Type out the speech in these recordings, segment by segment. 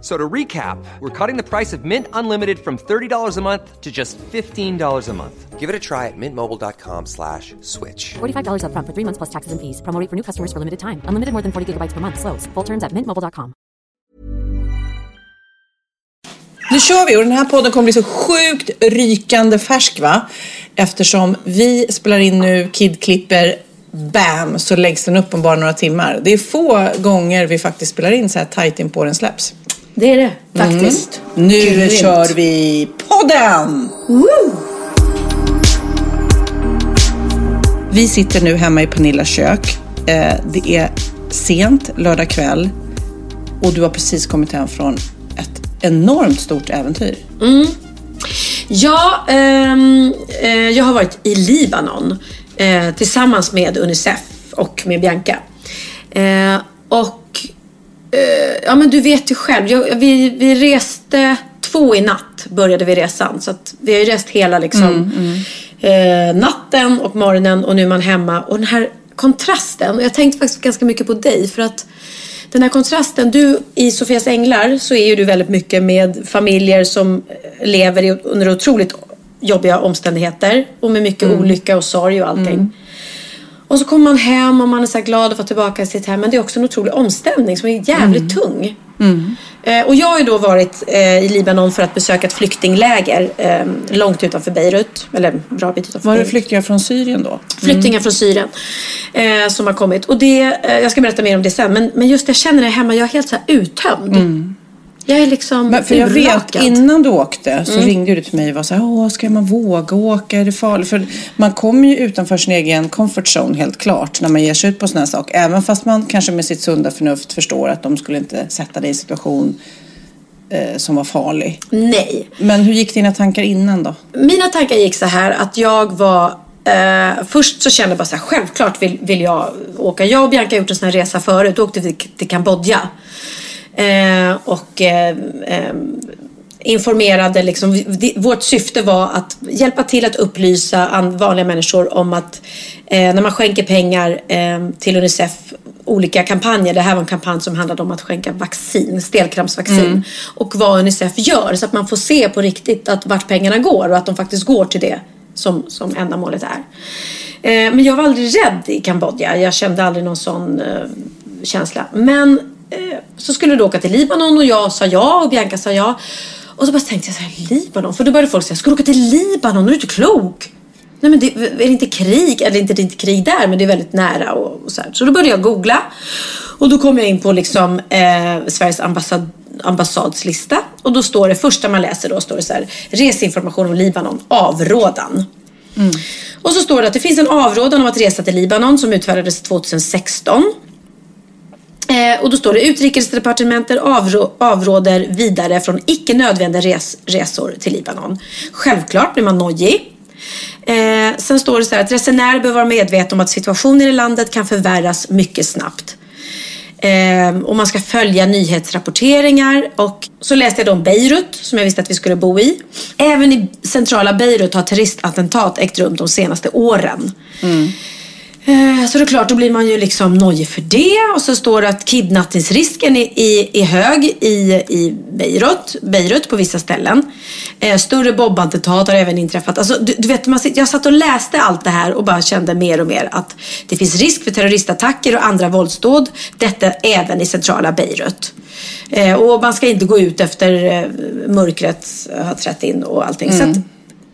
So to recap, we're cutting the price of Mint Unlimited from $30 a month to just $15 a month. Give it a try at mintmobile.com slash switch. $45 upfront for three months plus taxes and fees. Promo rate for new customers for limited time. Unlimited more than 40 gigabytes per month. Slows. Full terms at mintmobile.com. Nu kör vi och den här podden kommer bli så sjukt rykande färsk va? Eftersom vi spelar in nu, Kid klipper, bam så läggs den upp om bara några timmar. Det är få gånger vi faktiskt spelar in så här tajt in på den släpps. Det är det faktiskt. Nu Grymt. kör vi podden! Vi sitter nu hemma i Pernillas kök. Eh, Det är sent lördag kväll och du har precis kommit hem från ett enormt stort äventyr. Ja, ehm, eh, jag har varit i Libanon eh, tillsammans med Unicef och med Bianca. Eh, och eh, ja men du vet ju själv, jag, vi, vi reste två i natt började vi resan. Så att vi har ju rest hela liksom Eh, natten och morgonen och nu är man hemma. Och den här kontrasten, och jag tänkte faktiskt ganska mycket på dig för att den här kontrasten, du i Sofias Änglar så är ju du väldigt mycket med familjer som lever i, under otroligt jobbiga omständigheter och med mycket olycka och sorg och allting. Och så kommer man hem och man är så glad att vara tillbaka i sitt hem. Men det är också en otrolig omställning som är jävligt tung. Eh, och jag har ju då varit eh, i Libanon för att besöka ett flyktingläger eh, långt utanför Beirut. Eller bra bit utanför Var det Beirut. flyktingar från Syrien då? Flyktingar från Syrien eh, som har kommit. Och det, eh, jag ska berätta mer om det sen. Men, men just jag känner det hemma, jag är helt så här uttömd. Jag är liksom Men för jag vet, innan du åkte så ringde du till mig och var så här, Åh, ska man våga åka? Är det farligt? För man kommer ju utanför sin egen comfort zone helt klart när man ger sig ut på sådana här saker. Även fast man kanske med sitt sunda förnuft förstår att de skulle inte sätta dig i en situation eh, som var farlig. Nej. Men hur gick dina tankar innan då? Mina tankar gick så här att jag var Eh, först så kände jag bara så här, självklart vill, vill jag åka. Jag och Bianca har gjort en sån här resa förut. Då åkte vi till Kambodja. Eh, och eh, eh, informerade liksom, vårt syfte var att hjälpa till att upplysa an- vanliga människor om att eh, när man skänker pengar eh, till Unicef olika kampanjer. Det här var en kampanj som handlade om att skänka vaccin, stelkrampsvaccin. Och vad Unicef gör så att man får se på riktigt att vart pengarna går och att de faktiskt går till det som, som ändamålet är. Eh, men jag var aldrig rädd i Kambodja. Jag kände aldrig någon sån känsla. Men så skulle du åka till Libanon och jag sa ja och Bianca sa ja. Och så bara tänkte jag så här, Libanon? För då började folk säga, ska du åka till Libanon? Är du inte klok? Nej men det, är det inte krig? Eller inte, det är inte krig där men det är väldigt nära och, och så här. Så då började jag googla. Och då kom jag in på liksom eh, Sveriges ambassad, ambassadslista. Och då står det, första man läser då står det så här, reseinformation om Libanon, avrådan. Och så står det att det finns en avrådan om att resa till Libanon som utfärdades 2016. Eh, och då står det utrikesdepartementet avrå, avråder vidare från icke nödvändiga res, resor till Libanon. Självklart blir man nojig. Eh, sen står det så här att resenärer bör vara medvetna om att situationen i landet kan förvärras mycket snabbt. Eh, och man ska följa nyhetsrapporteringar. Och så läste jag då om Beirut som jag visste att vi skulle bo i. Även i centrala Beirut har terroristattentat ägt rum de senaste åren. Mm. Så det är klart, då blir man ju liksom nojig för det. Och så står det att kidnappningsrisken är, är, är hög i, i Beirut, Beirut på vissa ställen. Eh, större bombattentat har även inträffat. Alltså, du, du vet, man, jag satt och läste allt det här och bara kände mer och mer att det finns risk för terroristattacker och andra våldsdåd. Detta även i centrala Beirut. Eh, och man ska inte gå ut efter eh, mörkret har trätt in och allting. Så att,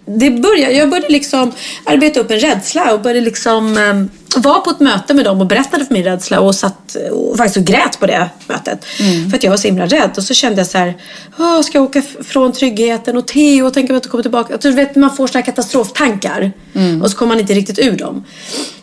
det började, jag började liksom arbeta upp en rädsla och började liksom ehm, var på ett möte med dem och berättade för min rädsla och satt och faktiskt och grät på det mötet. För att jag var så himla rädd. Och så kände jag så här, ska jag åka från tryggheten och Theo, tänk om jag inte kommer tillbaka. Alltså, du vet, man får såna här katastroftankar. Och så kommer man inte riktigt ur dem.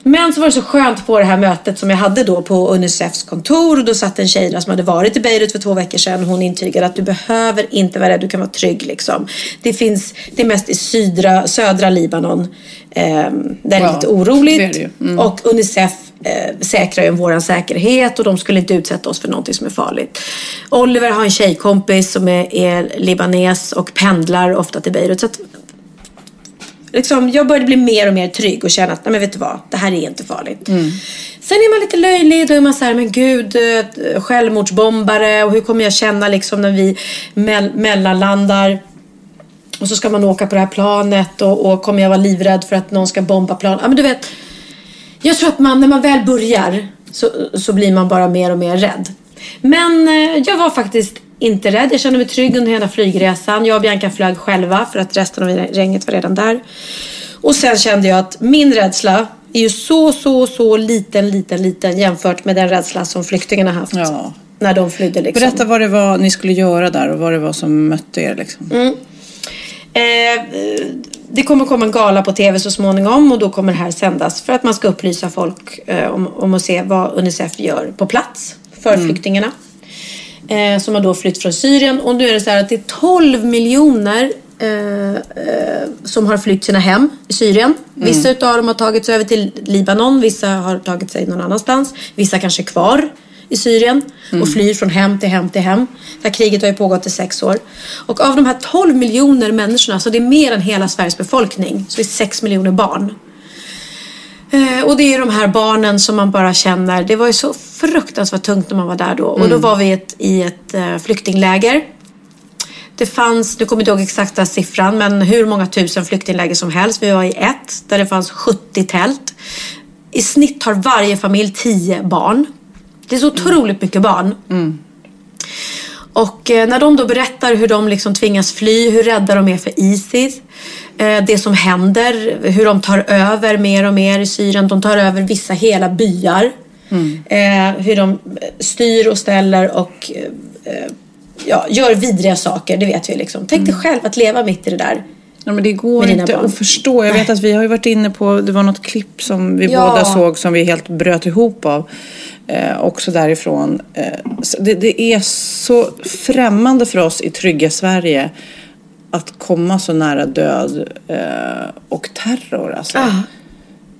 Men så var det så skönt på det här mötet som jag hade då på Unicefs kontor. Och då satt en tjej där som hade varit i Beirut för två veckor sedan. Hon intygade att du behöver inte vara rädd, du kan vara trygg liksom. Det finns, det är mest i sydra, södra Libanon. Eh, där det är Ja, lite oroligt. det är det. Mm. Och Unicef eh, säkrar ju vår säkerhet och de skulle inte utsätta oss för någonting som är farligt. Oliver har en tjejkompis som är, är libanes och pendlar ofta till Beirut. Så att, liksom, jag började bli mer och mer trygg och känna att nej men vet du vad, det här är inte farligt. Sen är man lite löjlig, då är man så här, men gud, eh, självmordsbombare och hur kommer jag känna liksom när vi mell- mellanlandar? Och så ska man åka på det här planet och, och kommer jag vara livrädd för att någon ska bomba plan? Ja men du vet, jag tror att man, när man väl börjar så, så blir man bara mer och mer rädd. Men eh, jag var faktiskt inte rädd. Jag kände mig trygg under hela flygresan. Jag och Bianca flög själva för att resten av gänget var redan där. Och sen kände jag att min rädsla är ju så, så, så liten, liten, liten jämfört med den rädsla som flyktingarna haft. Ja. När de flydde liksom. Berätta vad det var ni skulle göra där och vad det var som mötte er. Liksom. Eh, det kommer komma en gala på tv så småningom och då kommer det här sändas för att man ska upplysa folk eh, om, om att se vad Unicef gör på plats för flyktingarna. Eh, som har då flytt från Syrien och nu är det så här att det är 12 miljoner eh, eh, som har flytt sina hem i Syrien. Vissa utav dem har tagit sig över till Libanon, vissa har tagit sig någon annanstans. Vissa kanske är kvar i Syrien och flyr från hem till hem till hem. Det här kriget har ju pågått i sex år. Och av de här 12 miljoner människorna, så det är mer än hela Sveriges befolkning, så det är 6 miljoner barn. Eh, och det är de här barnen som man bara känner, det var ju så fruktansvärt tungt när man var där då. Och då var vi i ett, i ett eh, flyktingläger. Det fanns, nu kommer jag inte ihåg exakta siffran, men hur många tusen flyktingläger som helst. Vi var i ett där det fanns 70 tält. I snitt har varje familj 10 barn. Det är så otroligt mycket barn. Och eh, när de då berättar hur de liksom tvingas fly, hur rädda de är för Isis. Eh, det som händer, hur de tar över mer och mer i Syrien. De tar över vissa hela byar. Eh, hur de styr och ställer och ja, gör vidriga saker, det vet vi liksom. Tänk dig själv att leva mitt i det där. Ja, men det går inte barn. att förstå. Jag vet att vi har ju varit inne på, det var något klipp som vi Ja. båda såg som vi helt bröt ihop av. Eh, också därifrån. Eh, det, det är så främmande för oss i trygga Sverige att komma så nära död eh, och terror. Alltså. Ah.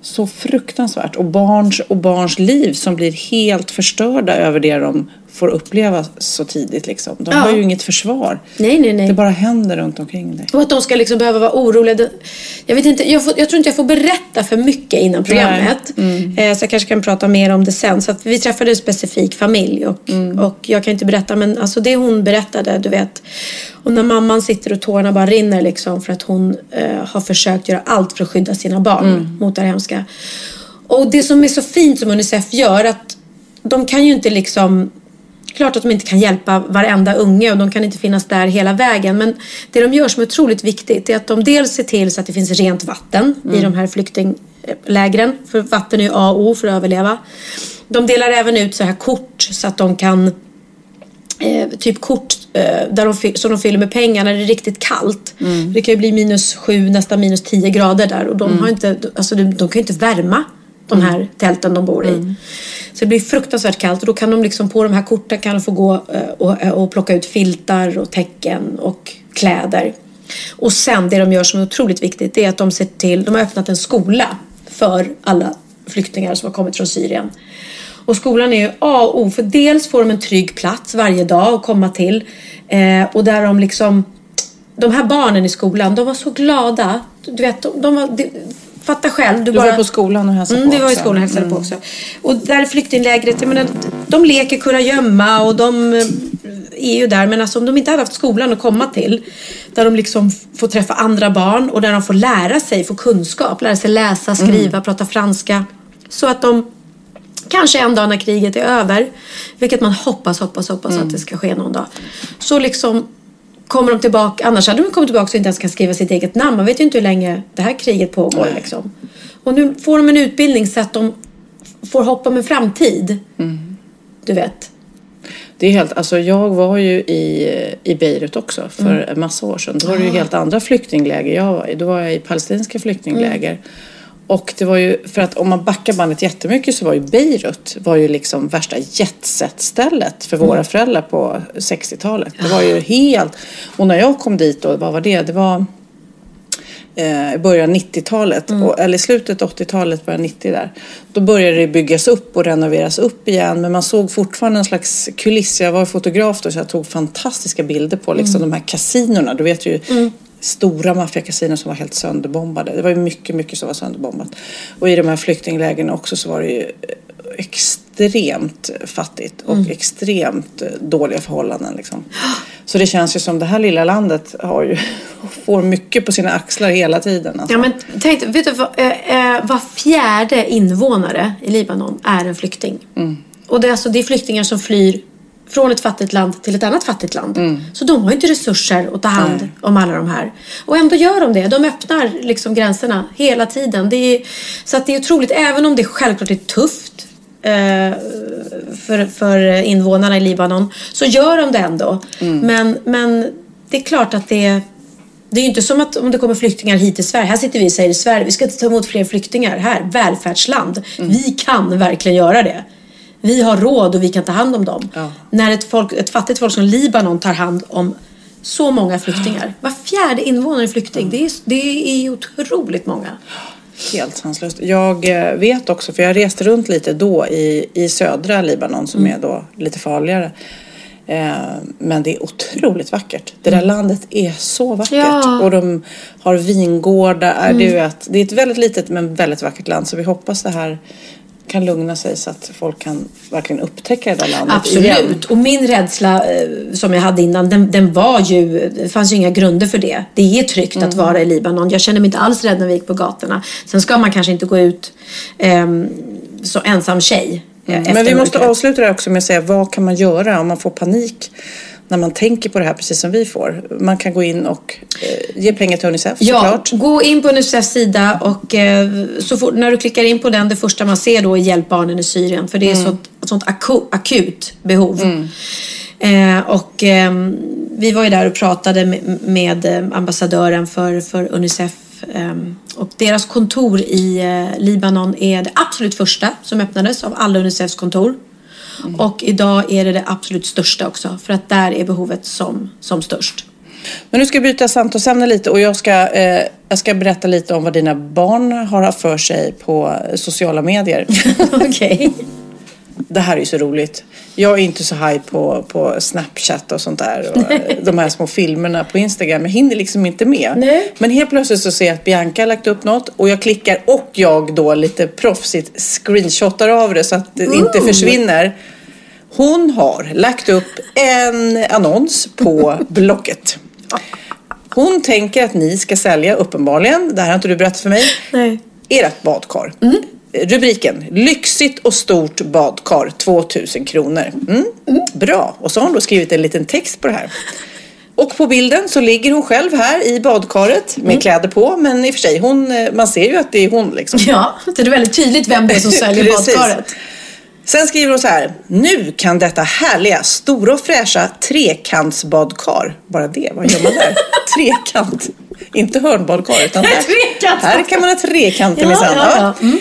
Så fruktansvärt. Och barns, och barns liv som blir helt förstörda över det de får uppleva så tidigt. Liksom. De Ja. har ju inget försvar. Nej, nej, nej. Det bara händer runt omkring dig. Och att de ska liksom behöva vara oroliga. Jag, vet inte, jag, får, jag tror inte jag får berätta för mycket innan programmet. Eh, så jag kanske kan prata mer om det sen. Så vi träffade en specifik familj och, och jag kan inte berätta men alltså det hon berättade, du vet. Och när mamman sitter och tårarna bara rinner liksom för att hon eh, har försökt göra allt för att skydda sina barn mot det här hemska. Och det som är så fint som Unicef gör att de kan ju inte liksom Klart att de inte kan hjälpa varenda unge och de kan inte finnas där hela vägen. Men det de gör som är otroligt viktigt är att de dels ser till så att det finns rent vatten i de här flyktinglägren. För vatten är ju A och O för att överleva. De delar även ut så här kort så att de kan eh, typ kort eh, där de, som de fyller med pengar när det är riktigt kallt. Det kan ju bli minus sju, nästan minus tio grader där och de, har inte, alltså de, de kan ju inte värma de här tälten de bor i. Så det blir fruktansvärt kallt och då kan de liksom på de här korten kan de få gå eh, och, och plocka ut filtar och täcken och kläder. Och sen det de gör som är otroligt viktigt det är att de ser till, de har öppnat en skola för alla flyktingar som har kommit från Syrien. Och skolan är ju A och O för dels får de en trygg plats varje dag att komma till eh, och där de liksom de här barnen i skolan, de var så glada. Du vet, de, de var, de, fatta själv. Du var på skolan och hälsade mm, på vi var i skolan och hälsade på också. Och där flyktinglägret, jag menar, de leker kurragömma och de eh, är ju där. Men alltså om de inte hade haft skolan att komma till, där de liksom får träffa andra barn och där de får lära sig, få kunskap, lära sig läsa, skriva, prata franska. Så att de kanske en dag när kriget är över, vilket man hoppas, hoppas, hoppas att det ska ske någon dag. Så liksom kommer de tillbaka, annars hade de kommit tillbaka och inte ens kan skriva sitt eget namn. Man vet ju inte hur länge det här kriget pågår. Liksom. Och nu får de en utbildning så att de får hopp om en framtid. Du vet. Det är helt, alltså jag var ju i, i Beirut också för en massa år sedan. Då var det ju helt andra flyktingläger jag var i. Då var jag i palestinska flyktingläger. Och det var ju, för att om man backar bandet jättemycket så var ju Beirut var ju liksom värsta jetset-stället för våra föräldrar på 60-talet. Det var ju helt, och när jag kom dit då, vad var det? Det var eh, början av 90-talet, och, eller slutet av 80-talet, början 90 där. Då började det byggas upp och renoveras upp igen. Men man såg fortfarande en slags kuliss. Jag var fotograf då så jag tog fantastiska bilder på liksom, de här kasinorna. Du vet ju stora maffiakasinon som var helt sönderbombade. Det var ju mycket, mycket som var sönderbombat. Och i de här flyktinglägren också så var det ju extremt fattigt och extremt eh, dåliga förhållanden. Liksom. Så det känns ju som det här lilla landet har ju, får mycket på sina axlar hela tiden. Alltså. Ja, men tänk, vet du, vad, eh, eh, var fjärde invånare i Libanon är en flykting. Och det är, alltså, det är flyktingar som flyr från ett fattigt land till ett annat fattigt land. Så de har inte resurser att ta hand om alla de här. Och ändå gör de det. De öppnar liksom gränserna hela tiden. Det är, så att det är otroligt, även om det självklart är tufft eh, för, för invånarna i Libanon, så gör de det ändå. Men, men det är klart att det det är ju inte som att om det kommer flyktingar hit till Sverige. Här sitter vi och säger i Sverige, vi ska inte ta emot fler flyktingar här. Välfärdsland. Vi kan verkligen göra det. Vi har råd och vi kan ta hand om dem. Ja. När ett, folk, ett fattigt folk som Libanon tar hand om så många flyktingar. Var fjärde invånare är flykting. Det, är, det är otroligt många. Helt sanslöst. Jag eh, vet också, för jag reste runt lite då i, i södra Libanon som är då lite farligare. Eh, men det är otroligt vackert. Det där landet är så vackert. Ja. Och de har vingårdar. Vet, det är ett väldigt litet men väldigt vackert land. Så vi hoppas det här kan lugna sig så att folk kan verkligen upptäcka det där landet igen. Absolut. Och min rädsla eh, som jag hade innan, den, den var ju, det fanns ju inga grunder för det. Det är tryggt Mm. att vara i Libanon. Jag känner mig inte alls rädd när vi gick på gatorna. Sen ska man kanske inte gå ut ehm, så ensam tjej. eh, efter Men vi måste avsluta det också med att säga vad kan man göra om man får panik när man tänker på det här precis som vi får. Man kan gå in och eh, ge pengar till Unicef Ja, såklart. gå in på Unicefs sida och eh, så fort, när du klickar in på den, det första man ser då är Hjälp barnen i Syrien. För det är sånt, ett sånt aku, akut behov. Eh, och ehm, vi var ju där och pratade med, med eh, ambassadören för, för Unicef. ehm, och deras kontor i eh, Libanon är det absolut första som öppnades av alla Unicefs kontor. Och idag är det det absolut största också. För att där är behovet som, som störst. Men nu ska jag byta samtalsämne lite och jag ska, eh, jag ska berätta lite om vad dina barn har haft för sig på sociala medier. Okej. Det här är ju så roligt. Jag är inte så high på, på Snapchat och sånt där. Och de här små filmerna på Instagram. Jag hinner liksom inte med. Nej. Men helt plötsligt så ser jag att Bianca har lagt upp något och jag klickar och jag då lite proffsigt screenshotar av det så att det inte försvinner. Hon har lagt upp en annons på Blocket. Hon tänker att ni ska sälja, uppenbarligen, det här har inte du berättat för mig, Nej. ert badkar. Rubriken Lyxigt och stort badkar 2000 kronor. Mm. Bra. Och så har hon då skrivit en liten text på det här. Och på bilden så ligger hon själv här i badkaret med kläder på. Men i och för sig, hon, eh, man ser ju att det är hon liksom. Ja, det är väldigt tydligt vem det är som säljer badkaret. Sen skriver hon så här. Nu kan detta härliga, stora och fräscha trekantsbadkar. Bara det, vad gör man där? Trekant. Inte hörnbadkar utan här, Trekant. här kan man ha trekanter Ja, minsann. ja, ja. Mm.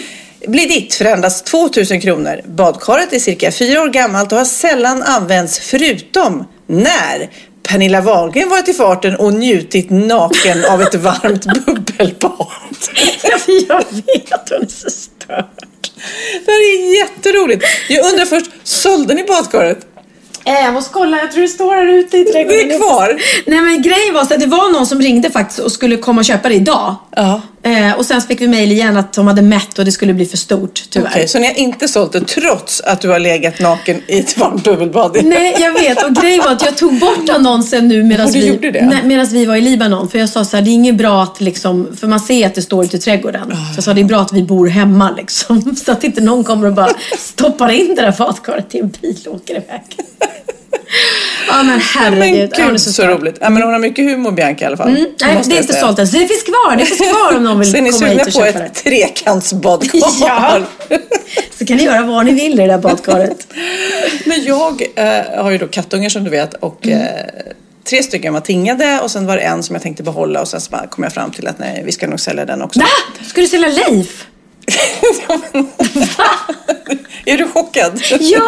Blir ditt för endast 2000 kronor. Badkaret är cirka fyra år gammalt och har sällan använts förutom när Pernilla Wahlgren varit i farten och njutit naken av ett varmt bubbelbad. Ja, jag vet, hon är så störd. Det här är jätteroligt. Jag undrar först, sålde ni badkaret? Eh, jag måste kolla, jag tror det står här ute i trädgården. Det är kvar. Nej men grejen var så att det var någon som ringde faktiskt och skulle komma och köpa det idag. Ja. Eh, och sen fick vi mejl igen att de hade mätt och det skulle bli för stort tyvärr. Okej, så ni har inte sålt det trots att du har legat naken i ett varmt bubbelbad? Nej, jag vet. Och grejen var att jag tog bort annonsen nu medan vi, nej, vi var i Libanon. För jag sa så här, det är inget bra att liksom, för man ser att det står ute i trädgården. Så jag sa, det är bra att vi bor hemma liksom. Så att inte någon kommer och bara stoppar in det där badkaret i en bil och åker iväg. Ja men herregud. Men Ja, gud så, störd. roligt. Ja, men hon har mycket humor Bianca i alla fall. Mm, nej, det är inte sålt än. Så det finns kvar. Det finns kvar om någon vill Så är ni komma sugna hit och på köpa ett det. trekantsbadkar? Ja. Så kan ni göra vad ni vill i det där badkaret. Men jag eh, har ju då kattungar som du vet och Mm. eh, tre stycken var tingade och sen var det en som jag tänkte behålla och sen så kom jag fram till att nej, vi ska nog sälja den också. Va? Ska du sälja Leif? Är du chockad? Ja!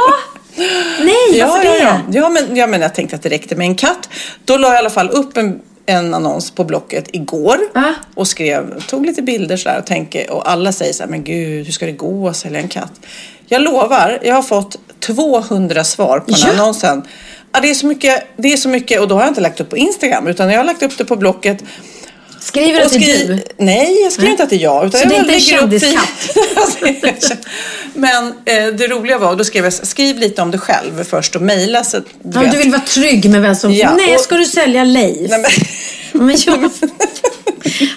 Nej, Ja, varför ja, det? ja. ja, men, ja, men jag tänkte att det räckte med en katt. Då la jag i alla fall upp en, en annons på Blocket igår Ja. och skrev, tog lite bilder sådär och tänker, och alla säger så här, men gud, hur ska det gå att sälja en katt? Jag lovar, jag har fått 200 svar på den Ja. annonsen. Ja, det är så mycket, det är så mycket, och då har jag inte lagt upp på Instagram utan jag har lagt upp det på Blocket. Skriver du att det är skri- du? Nej, jag skriver inte att det är jag. Utan Så det är jag inte en upp kändiskatt? Men eh, det roliga var, då skrev jag, skriv lite om dig själv först och mejla. Så, Ja, du vill vara trygg med vem som... Ja, Nej, och- ska du sälja Leif? Nej, men, Men jag...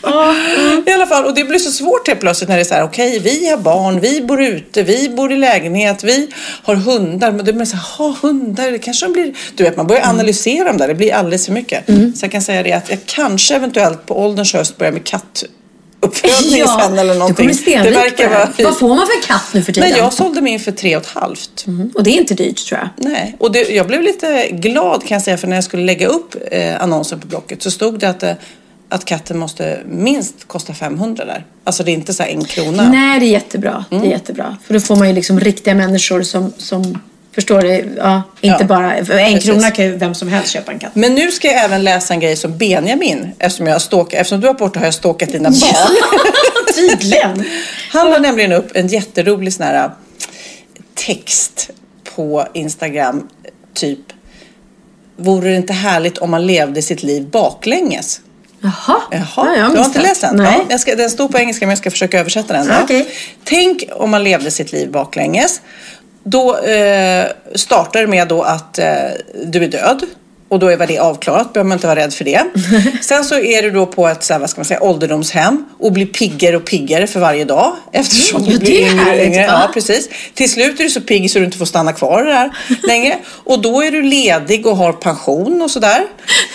ja, mm. I alla fall, och det blir så svårt helt plötsligt när det är så här, okej, vi har barn, vi bor ute, vi bor i lägenhet, vi har hundar. Men det blir så här, ha hundar, det kanske de blir... Du vet, man börjar Mm. analysera dem där, det blir alldeles för mycket. Så jag kan säga det att jag kanske eventuellt på ålderns höst börjar med kattuppfödning sen eller du någonting. stenrik det verkar vara... Vad får man för katt nu för tiden? Nej, jag sålde min för tre och ett halvt. Mm. Och det är inte dyrt tror jag. Nej, och det, jag blev lite glad kan jag säga för när jag skulle lägga upp eh, annonsen på Blocket så stod det att, eh, att katten måste minst kosta 500 där. Alltså det är inte så här en krona. Nej, det är jättebra. Mm. Det är jättebra. För då får man ju liksom riktiga människor som, som förstår det. Ja, inte Ja, bara... En precis. krona kan ju vem som helst köpa en katt. Men nu ska jag även läsa en grej som Benjamin, eftersom, jag stalk, eftersom du har borta har jag stalkat dina barn. Tydligen. Han la nämligen upp en jätterolig sån här äh, text på Instagram, typ Vore det inte härligt om man levde sitt liv baklänges? Jaha. Jaha, Ja, jag du har inte läst den? Nej. Ja, ska, den står på engelska men jag ska försöka översätta den. Då. Okej. Tänk om man levde sitt liv baklänges. Då eh, startar det med då att eh, du är död. Och då är väl det avklarat, behöver man inte vara rädd för det. Sen så är du då på ett så här, vad ska man säga, ålderdomshem och blir piggare och piggare för varje dag. Eftersom Mm, du blir yngre och yngre. Ja, precis. Till slut är du så pigg så du inte får stanna kvar där längre. Och då är du ledig och har pension och sådär.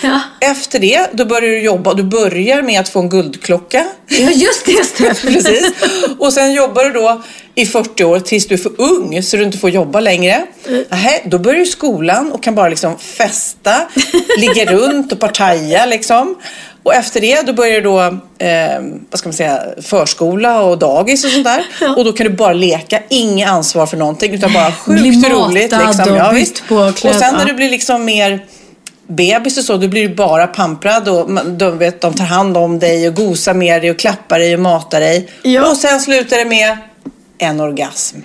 Ja. Efter det, då börjar du jobba. Du börjar med att få en guldklocka. Ja, just det. Precis. Och sen jobbar du då i 40 år tills du är för ung så du inte får jobba längre. Nähä, då börjar du skolan och kan bara liksom festa, ligga runt och partaja liksom. Och efter det då börjar då, eh, vad ska man säga, förskola och dagis och sånt där. Och då kan du bara leka, inget ansvar för någonting utan bara Bli sjukt matad roligt. Liksom. och Ja, visst. och sen när ja. du blir liksom mer bebis och så, då blir du bara pamprad och de, vet, de tar hand om dig och gosar med dig och klappar dig och matar dig. Ja. Och sen slutar det med en orgasm.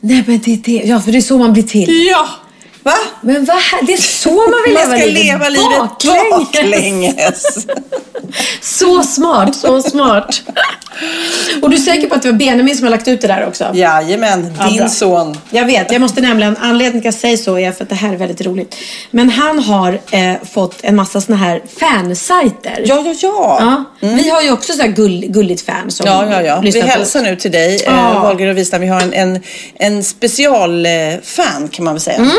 Nej, men det är det. Ja, för det är så man blir till. Ja! Va? Men här, det är så man vill Man leva ska livet. leva livet Baklänges. Så smart, så smart. Och du är säker på att det var Benjamin som har lagt ut det där också? Jajamän, Ja, din bra. son. Jag vet, jag måste nämligen, anledningen till att jag säger så är för att det här är väldigt roligt. Men han har eh, fått en massa såna här fansajter. Ja, ja, ja. Ja, Vi har ju också så här gull, gulligt fan som Ja, ja, ja. Vi hälsar nu till dig, Ja. eh, Wahlgren och Wistam. Vi har en, en, en specialfan kan man väl säga. Mm.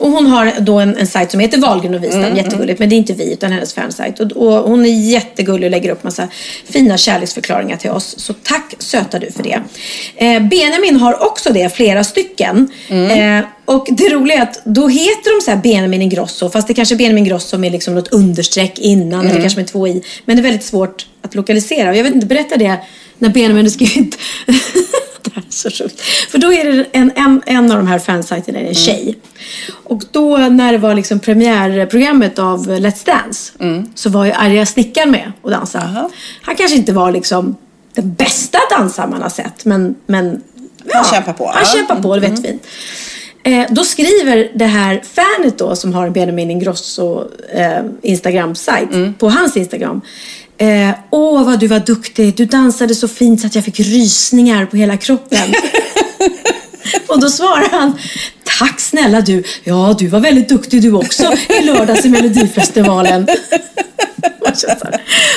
Och hon har då en, en sajt som heter Wahlgren och Wistam, jättegulligt. Men det är inte vi utan hennes fansajt. Och, och hon är jättegullig och lägger upp massa fina kärleksförklaringar till oss. Så tack söta du för det. Eh, Benjamin har också det, flera stycken. Eh, och det roliga är att då heter de så här Benjamin Ingrosso. Fast det kanske är Benjamin Ingrosso med liksom något understreck innan. Eller kanske med två i. Men det är väldigt svårt att lokalisera. Och jag vet inte, berätta det när Benjamin har skrivit det här är så sjukt. För då är det en, en, en av de här fansajterna är en tjej. Och då när det var liksom premiärprogrammet av Let's Dance så var ju Arja Snickaren med och dansade. Aha. Han kanske inte var liksom den bästa dansaren man har sett men, men Han kämpar på, Han ja. kämpar på, det vet fint. Eh, då skriver det här fanet då som har Benjamin Ingrosso eh, Instagram-sajt på hans Instagram. Eh, Åh vad du var duktig, du dansade så fint så att jag fick rysningar på hela kroppen. Och då svarar han Tack snälla du, ja du var väldigt duktig du också i lördags i Melodifestivalen.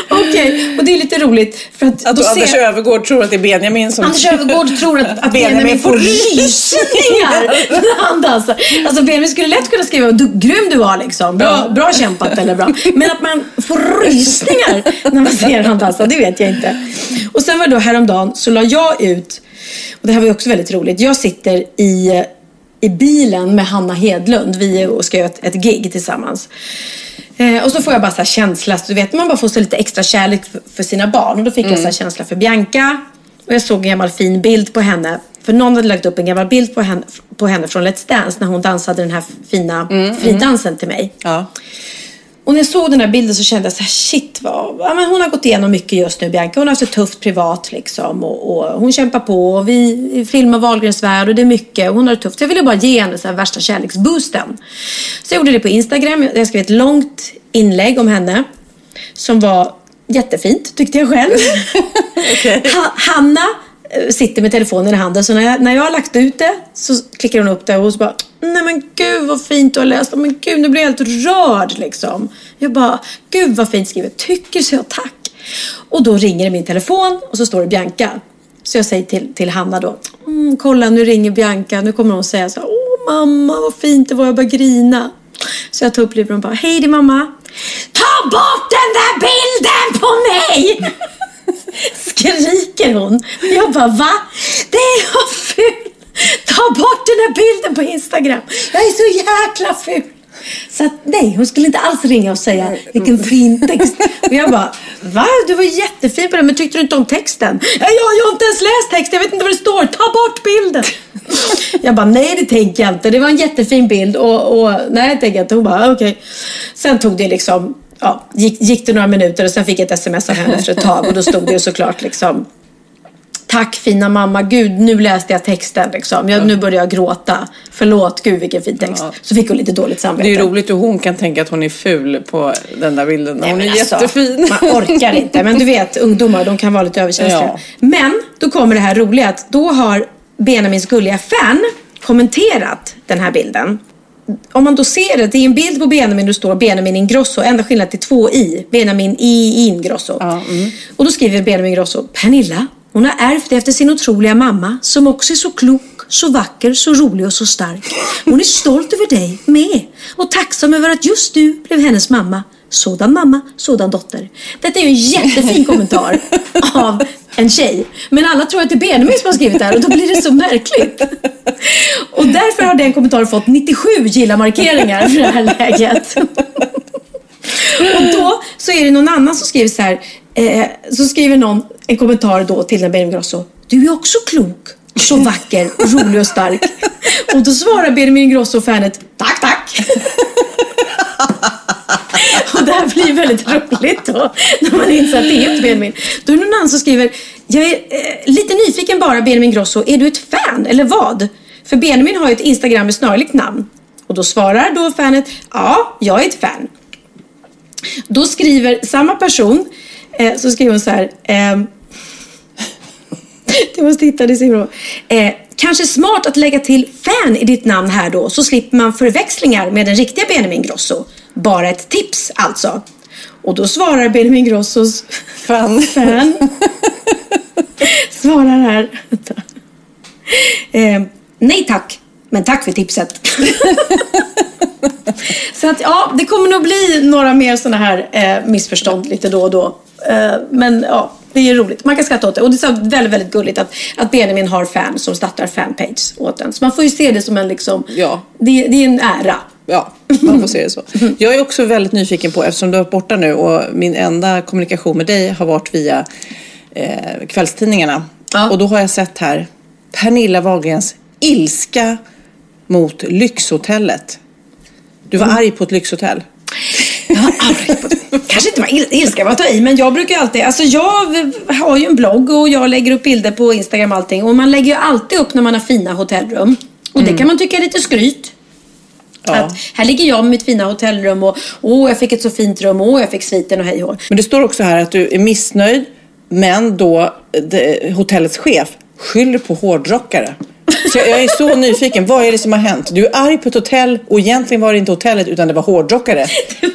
Okej, och det är lite roligt. För att, Att då Anders ser- Övergård tror att det är Benjamin som... Anders Öfvergård tror att, att Benjamin, Benjamin får rysningar när han dansar. Alltså Benjamin skulle lätt kunna skriva du, grym du var liksom. Bra, bra kämpat eller bra. Men att man får rysningar när man ser han dansa, det vet jag inte. Och sen var det då häromdagen så la jag ut, och det här var ju också väldigt roligt. Jag sitter i, i bilen med Hanna Hedlund. Vi ska göra ett, ett gig tillsammans. Eh, och så får jag bara så här känsla, så du vet man bara får så lite extra kärlek för, sina barn. Och då fick jag så här känsla för Bianca. Och jag såg en gammal fin bild på henne. För någon hade lagt upp en gammal bild på henne, på henne från Let's Dance när hon dansade den här fina fridansen till mig. Ja. Och när jag såg den här bilden så kände jag så här, shit vad, ja, men hon har gått igenom mycket just nu Bianca. Hon har haft det tufft privat liksom och, och hon kämpar på och vi filmar Wahlgrens värld och det är mycket och hon har det tufft. Så jag ville bara ge henne så här värsta kärleksboosten. Så jag gjorde det på Instagram. Jag skrev ett långt inlägg om henne som var jättefint tyckte jag själv. ha, Hanna sitter med telefonen i handen så när jag, när jag har lagt ut det så klickar hon upp det och så bara Nej men gud vad fint du har läst. Men gud nu blir jag helt rörd liksom. Jag bara Gud vad fint skrivet. Tycker så tack. Och då ringer det min telefon och så står det Bianca. Så jag säger till, till Hanna då. Mm, kolla nu ringer Bianca. Nu kommer hon säga så här, Åh mamma vad fint det var. Jag bara grina. Så jag tar upp luren och bara Hej det är mamma. Ta bort den där bilden på mig! Skriker hon. Jag bara va? Det är jag ful! Ta bort den här bilden på Instagram. Jag är så jäkla ful. Så att, nej, hon skulle inte alls ringa och säga vilken fin text. Och jag bara, va? Du var jättefin på den, men tyckte du inte om texten? Ja, jag, jag har inte ens läst texten, jag vet inte vad det står. Ta bort bilden! Jag bara, nej det tänker jag inte. Det var en jättefin bild och, och nej tänker jag inte. Hon bara, okej. Sen tog det liksom, ja, gick, gick det några minuter och sen fick jag ett sms av henne efter ett tag och då stod det såklart liksom Tack fina mamma, gud nu läste jag texten liksom. Jag, Nu börjar jag gråta. Förlåt, gud vilken fin text. Så fick hon lite dåligt samvete. Det är ju roligt hur hon kan tänka att hon är ful på den där bilden. Nej, hon är alltså, jättefin. Man orkar inte. Men du vet, ungdomar de kan vara lite överkänsliga. Ja. Men då kommer det här roliga att då har Benjamins gulliga fan kommenterat den här bilden. Om man då ser det, det är en bild på Benjamin, det står Benjamin Ingrosso, enda skillnad till två i. Benjamin i Ingrosso. Och då skriver Benjamin Ingrosso, Pernilla, hon har ärvt efter sin otroliga mamma som också är så klok, så vacker, så rolig och så stark. Hon är stolt över dig med och tacksam över att just du blev hennes mamma. Sådan mamma, sådan dotter. Detta är ju en jättefin kommentar av en tjej. Men alla tror att det är Benjamin som har skrivit det här och då blir det så märkligt. Och därför har den kommentaren fått 97 gilla-markeringar för det här läget. Och då så är det någon annan som skriver så här. Eh, så skriver någon en kommentar då till den Benjamin Grosso. Du är också klok, så vacker, rolig och stark. Och då svarar Benjamin Grosso-fanet. Tack, tack. Och det här blir väldigt roligt då. När man inser att det är inte Benjamin. Då är det någon annan som skriver. Jag är eh, lite nyfiken bara Benjamin Grosso. Är du ett fan eller vad? För Benjamin har ju ett Instagram med snarlikt namn. Och då svarar då fanet. Ja, jag är ett fan. Då skriver samma person, eh, så skriver hon så här. eh, du måste hitta det så Eh, kanske smart att lägga till fan i ditt namn här då så slipper man förväxlingar med den riktiga Benjamin Grosso. Bara ett tips alltså. Och då svarar Benjamin Grossos Fan. fan svarar här. Eh, nej tack, men tack för tipset. Så att ja, det kommer nog bli några mer sådana här eh, missförstånd lite då och då. Eh, men ja, det är roligt. Man kan skratta åt det. Och det är väldigt, väldigt gulligt att, att Benjamin har fans som startar fanpage åt den. Så man får ju se det som en liksom, Ja. det, det är en ära. Ja, man får se det så. Jag är också väldigt nyfiken på, eftersom du varit borta nu och min enda kommunikation med dig har varit via eh, kvällstidningarna. Ja. Och då har jag sett här Pernilla Wahlgrens ilska mot lyxhotellet. Du var arg på ett lyxhotell. Jag har aldrig på Kanske inte var il- ilska var att ta i, men jag brukar alltid, alltså jag har ju en blogg och jag lägger upp bilder på Instagram och allting. Och man lägger ju alltid upp när man har fina hotellrum. Och det kan man tycka är lite skryt. Ja. Att här ligger jag med mitt fina hotellrum och åh, jag fick ett så fint rum, åh, jag fick sviten och hej och. Men det står också här att du är missnöjd, men då det, hotellets chef skyller på hårdrockare. Så jag, jag är så nyfiken. Vad är det som har hänt? Du är arg på ett hotell och egentligen var det inte hotellet utan det var hårdrockare. Ska-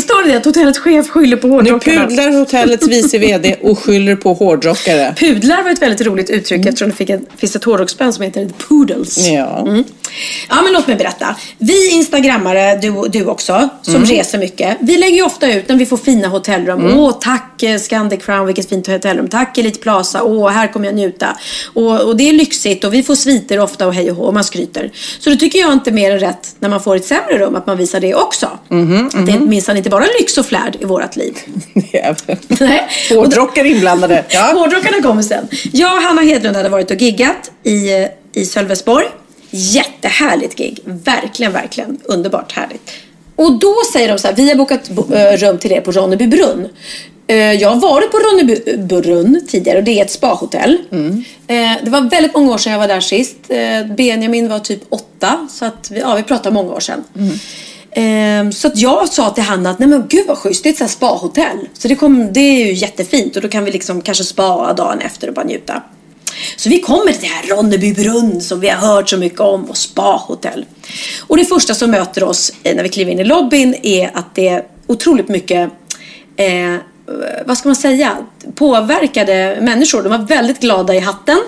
Står det att hotellets chef skyller på Nu hårdrockarna? pudlar hotellets vice VD och skyller på hårdrockare. Pudlar var ett väldigt roligt uttryck. Jag tror det fick en, finns ett hårdrocksband som heter The Poodles. Ja. Mm. Ja men låt mig berätta. Vi instagrammare, du, du också, som Mm. reser mycket. Vi lägger ju ofta ut när vi får fina hotellrum. Mm. Åh tack eh, Scandic Crown, vilket fint hotellrum. Tack Elite Plaza, åh här kommer jag njuta. Och, och det är lyxigt och vi får sviter ofta och hej och hå och man skryter. Så då tycker jag inte mer än rätt när man får ett sämre rum att man visar det också. Mhm, Att det är minsann inte bara lyx och flärd i vårt liv. Nej. Hårdrockare inblandade. Ja. Hårdrockarna kommer sen. Jag och Hanna Hedlund hade varit och giggat i, i Sölvesborg. Jättehärligt gig. Verkligen, verkligen underbart härligt. Och då säger de så här, vi har bokat bo- äh, rum till er på Ronneby brunn. Eh, Jag har varit på Ronneby brunn tidigare och det är ett spahotell. Eh, Det var väldigt många år sedan jag var där sist. Eh, Benjamin var typ åtta, så att vi, ja, vi pratar många år sedan. Ehm, Så att jag sa till Hanna att nej men gud vad schysst, det är ett så här spahotell. Så det, kom, det är ju jättefint och då kan vi liksom kanske spa dagen efter och bara njuta. Så vi kommer till det här Ronneby brunn som vi har hört så mycket om och spahotell. Och det första som möter oss eh, när vi kliver in i lobbyn är att det är otroligt mycket eh, vad ska man säga, påverkade människor. De var väldigt glada i hatten.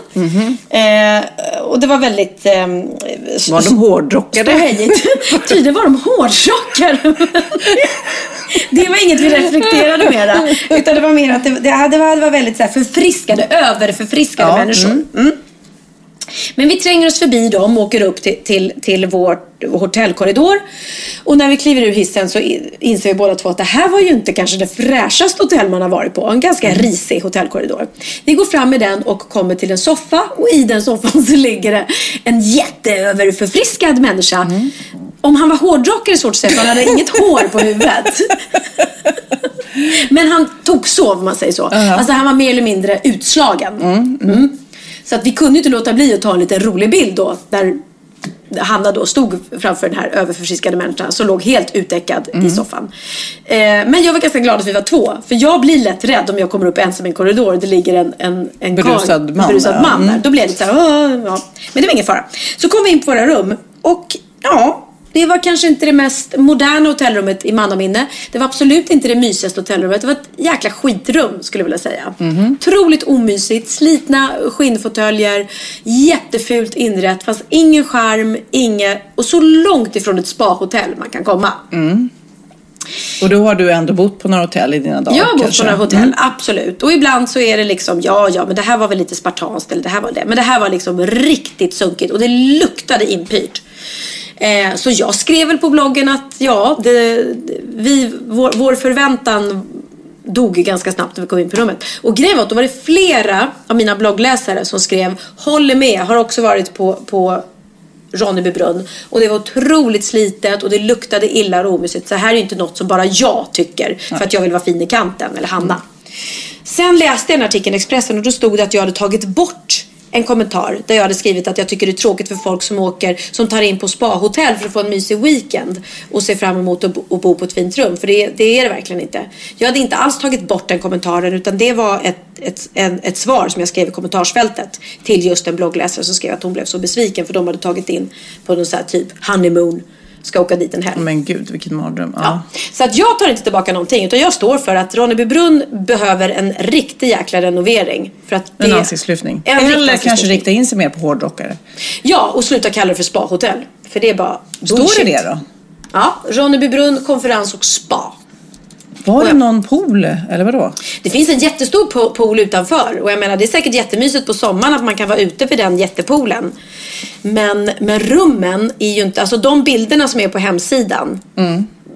Eh, och det var väldigt... Eh, Var de hårdrockade? Tydligen var de hårdrockare. Det var inget vi reflekterade mera. Utan det var mer att det, det, det var, det var väldigt så här förfriskade, överförfriskade Ja, människor. Mm. Men vi tränger oss förbi dem och åker upp till, till, till vår hotellkorridor. Och när vi kliver ur hissen så inser vi båda två att det här var ju inte kanske det fräschaste hotell man har varit på. En ganska risig hotellkorridor. Vi går fram med den och kommer till en soffa och i den soffan så ligger det en jätteöverförfriskad människa. Om han var hårdrockare är svårt att säga han hade inget hår på huvudet. Men han tog sov om man säger så. Alltså han var mer eller mindre utslagen. Mm. Så att vi kunde inte låta bli att ta en liten rolig bild då. Där Hanna då stod framför den här överförfriskade människan som låg helt utdäckad i soffan. Eh, men jag var ganska glad att vi var två. För jag blir lätt rädd om jag kommer upp ensam i en korridor och det ligger en, en, en Berusad karl- man berusad man där. Mm. Då blir jag lite så här, "Åh", ja. Men det var ingen fara. Så kom vi in på våra rum och ja, det var kanske inte det mest moderna hotellrummet i mannaminne. Det var absolut inte det mysigaste hotellrummet. Det var ett jäkla skitrum skulle jag vilja säga. Otroligt omysigt, slitna skinnfåtöljer, jättefult inrätt, fast ingen charm, inget, och så långt ifrån ett spahotell man kan komma. Och då har du ändå bott på några hotell i dina dagar Jag har bott på kanske? några hotell, absolut. Och ibland så är det liksom, ja, ja, men det här var väl lite spartanskt eller det här var det. Men det här var liksom riktigt sunkigt och det luktade inpyrt. Eh, så jag skrev väl på bloggen att ja, det, vi, vår, vår förväntan dog ganska snabbt när vi kom in på rummet. Och grejen var att då var det flera av mina bloggläsare som skrev håller med, har också varit på, på Ronneby brunn. Och det var otroligt slitet och det luktade illa och omysigt. Så här är ju inte något som bara jag tycker för att jag vill vara fin i kanten, eller Hanna. Sen läste jag en artikel i Expressen och då stod det att jag hade tagit bort en kommentar där jag hade skrivit att jag tycker det är tråkigt för folk som åker, som tar in på spahotell för att få en mysig weekend och ser fram emot att bo, att bo på ett fint rum. För det, det är det verkligen inte. Jag hade inte alls tagit bort den kommentaren utan det var ett, ett, en, ett svar som jag skrev i kommentarsfältet till just en bloggläsare som skrev att hon blev så besviken för de hade tagit in på någon sån här typ honeymoon, ska åka dit en helg. Men gud, vilken mardröm. Ja. Ja. Så att jag tar inte tillbaka någonting utan jag står för att Ronneby brunn behöver en riktig jäkla renovering. För att det En ansiktslyftning. En Eller kanske rikta in sig mer på hårdrockare. Ja, och sluta kalla det för spahotell. För det är bara Står bullshit. det det då? Ja, Ronneby brunn, konferens och spa. Var det någon pool eller vadå? Det finns en jättestor po- pool utanför och jag menar det är säkert jättemysigt på sommaren att man kan vara ute vid den jättepoolen. Men, men rummen är ju inte, alltså de bilderna som är på hemsidan.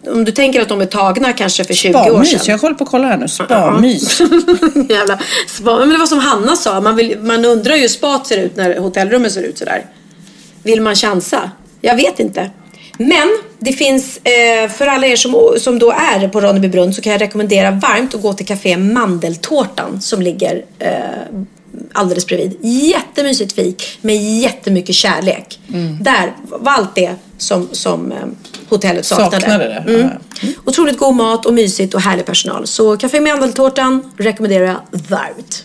Om du tänker att de är tagna kanske för 20 år Spamys, sedan. jag kollar på att kolla här nu. Spamys. Jävla spa. Men det var som Hanna sa, man, vill, man undrar ju hur spat ser ut när hotellrummet ser ut sådär. Vill man chansa? Jag vet inte. Men det finns, eh, för alla er som, som då är på Ronneby brunn så kan jag rekommendera varmt att gå till Café Mandeltårtan som ligger eh, alldeles bredvid. Jättemysigt fik med jättemycket kärlek. Där var allt det som, som eh, hotellet saknade. Saknade det? Mm. Otroligt god mat och mysigt och härlig personal. Så Café Mandeltårtan rekommenderar jag varmt.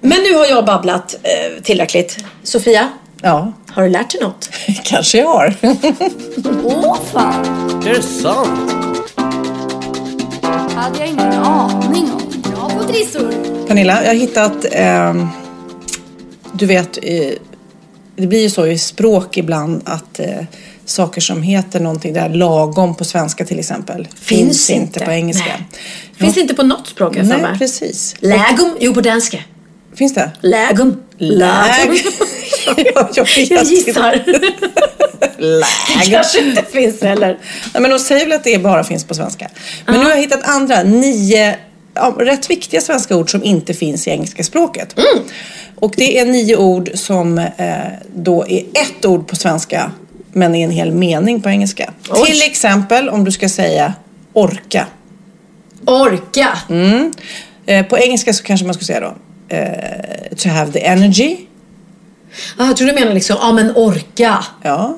Men nu har jag babblat eh, tillräckligt. Sofia, Ja, har du lärt dig något? kanske jag har. Åh fan! Är det sant? hade jag ingen aning om. Bra på trissor. Pernilla, jag har hittat, ehm, du vet, eh, det blir ju så i språk ibland att eh, saker som heter någonting där lagom på svenska till exempel finns, inte på engelska. Nej. Finns inte på något språk jag för Nej, mig. precis. Lägum, jo på danska. Finns det? Lägum. Lägum. Ja, jag Jag inte. gissar. Det Lägum. kanske inte finns heller. Nej, men de säger väl att det bara finns på svenska. Men nu har jag hittat andra, nio ja, rätt viktiga svenska ord som inte finns i engelska språket. Mm. Och det är nio ord som eh, då är ett ord på svenska men är en hel mening på engelska. Oj. Till exempel om du ska säga orka. Orka. Mm. Eh, på engelska så kanske man ska säga då eh, to have the energy. Ah, jag tror du menar liksom, ja men orka. Ja.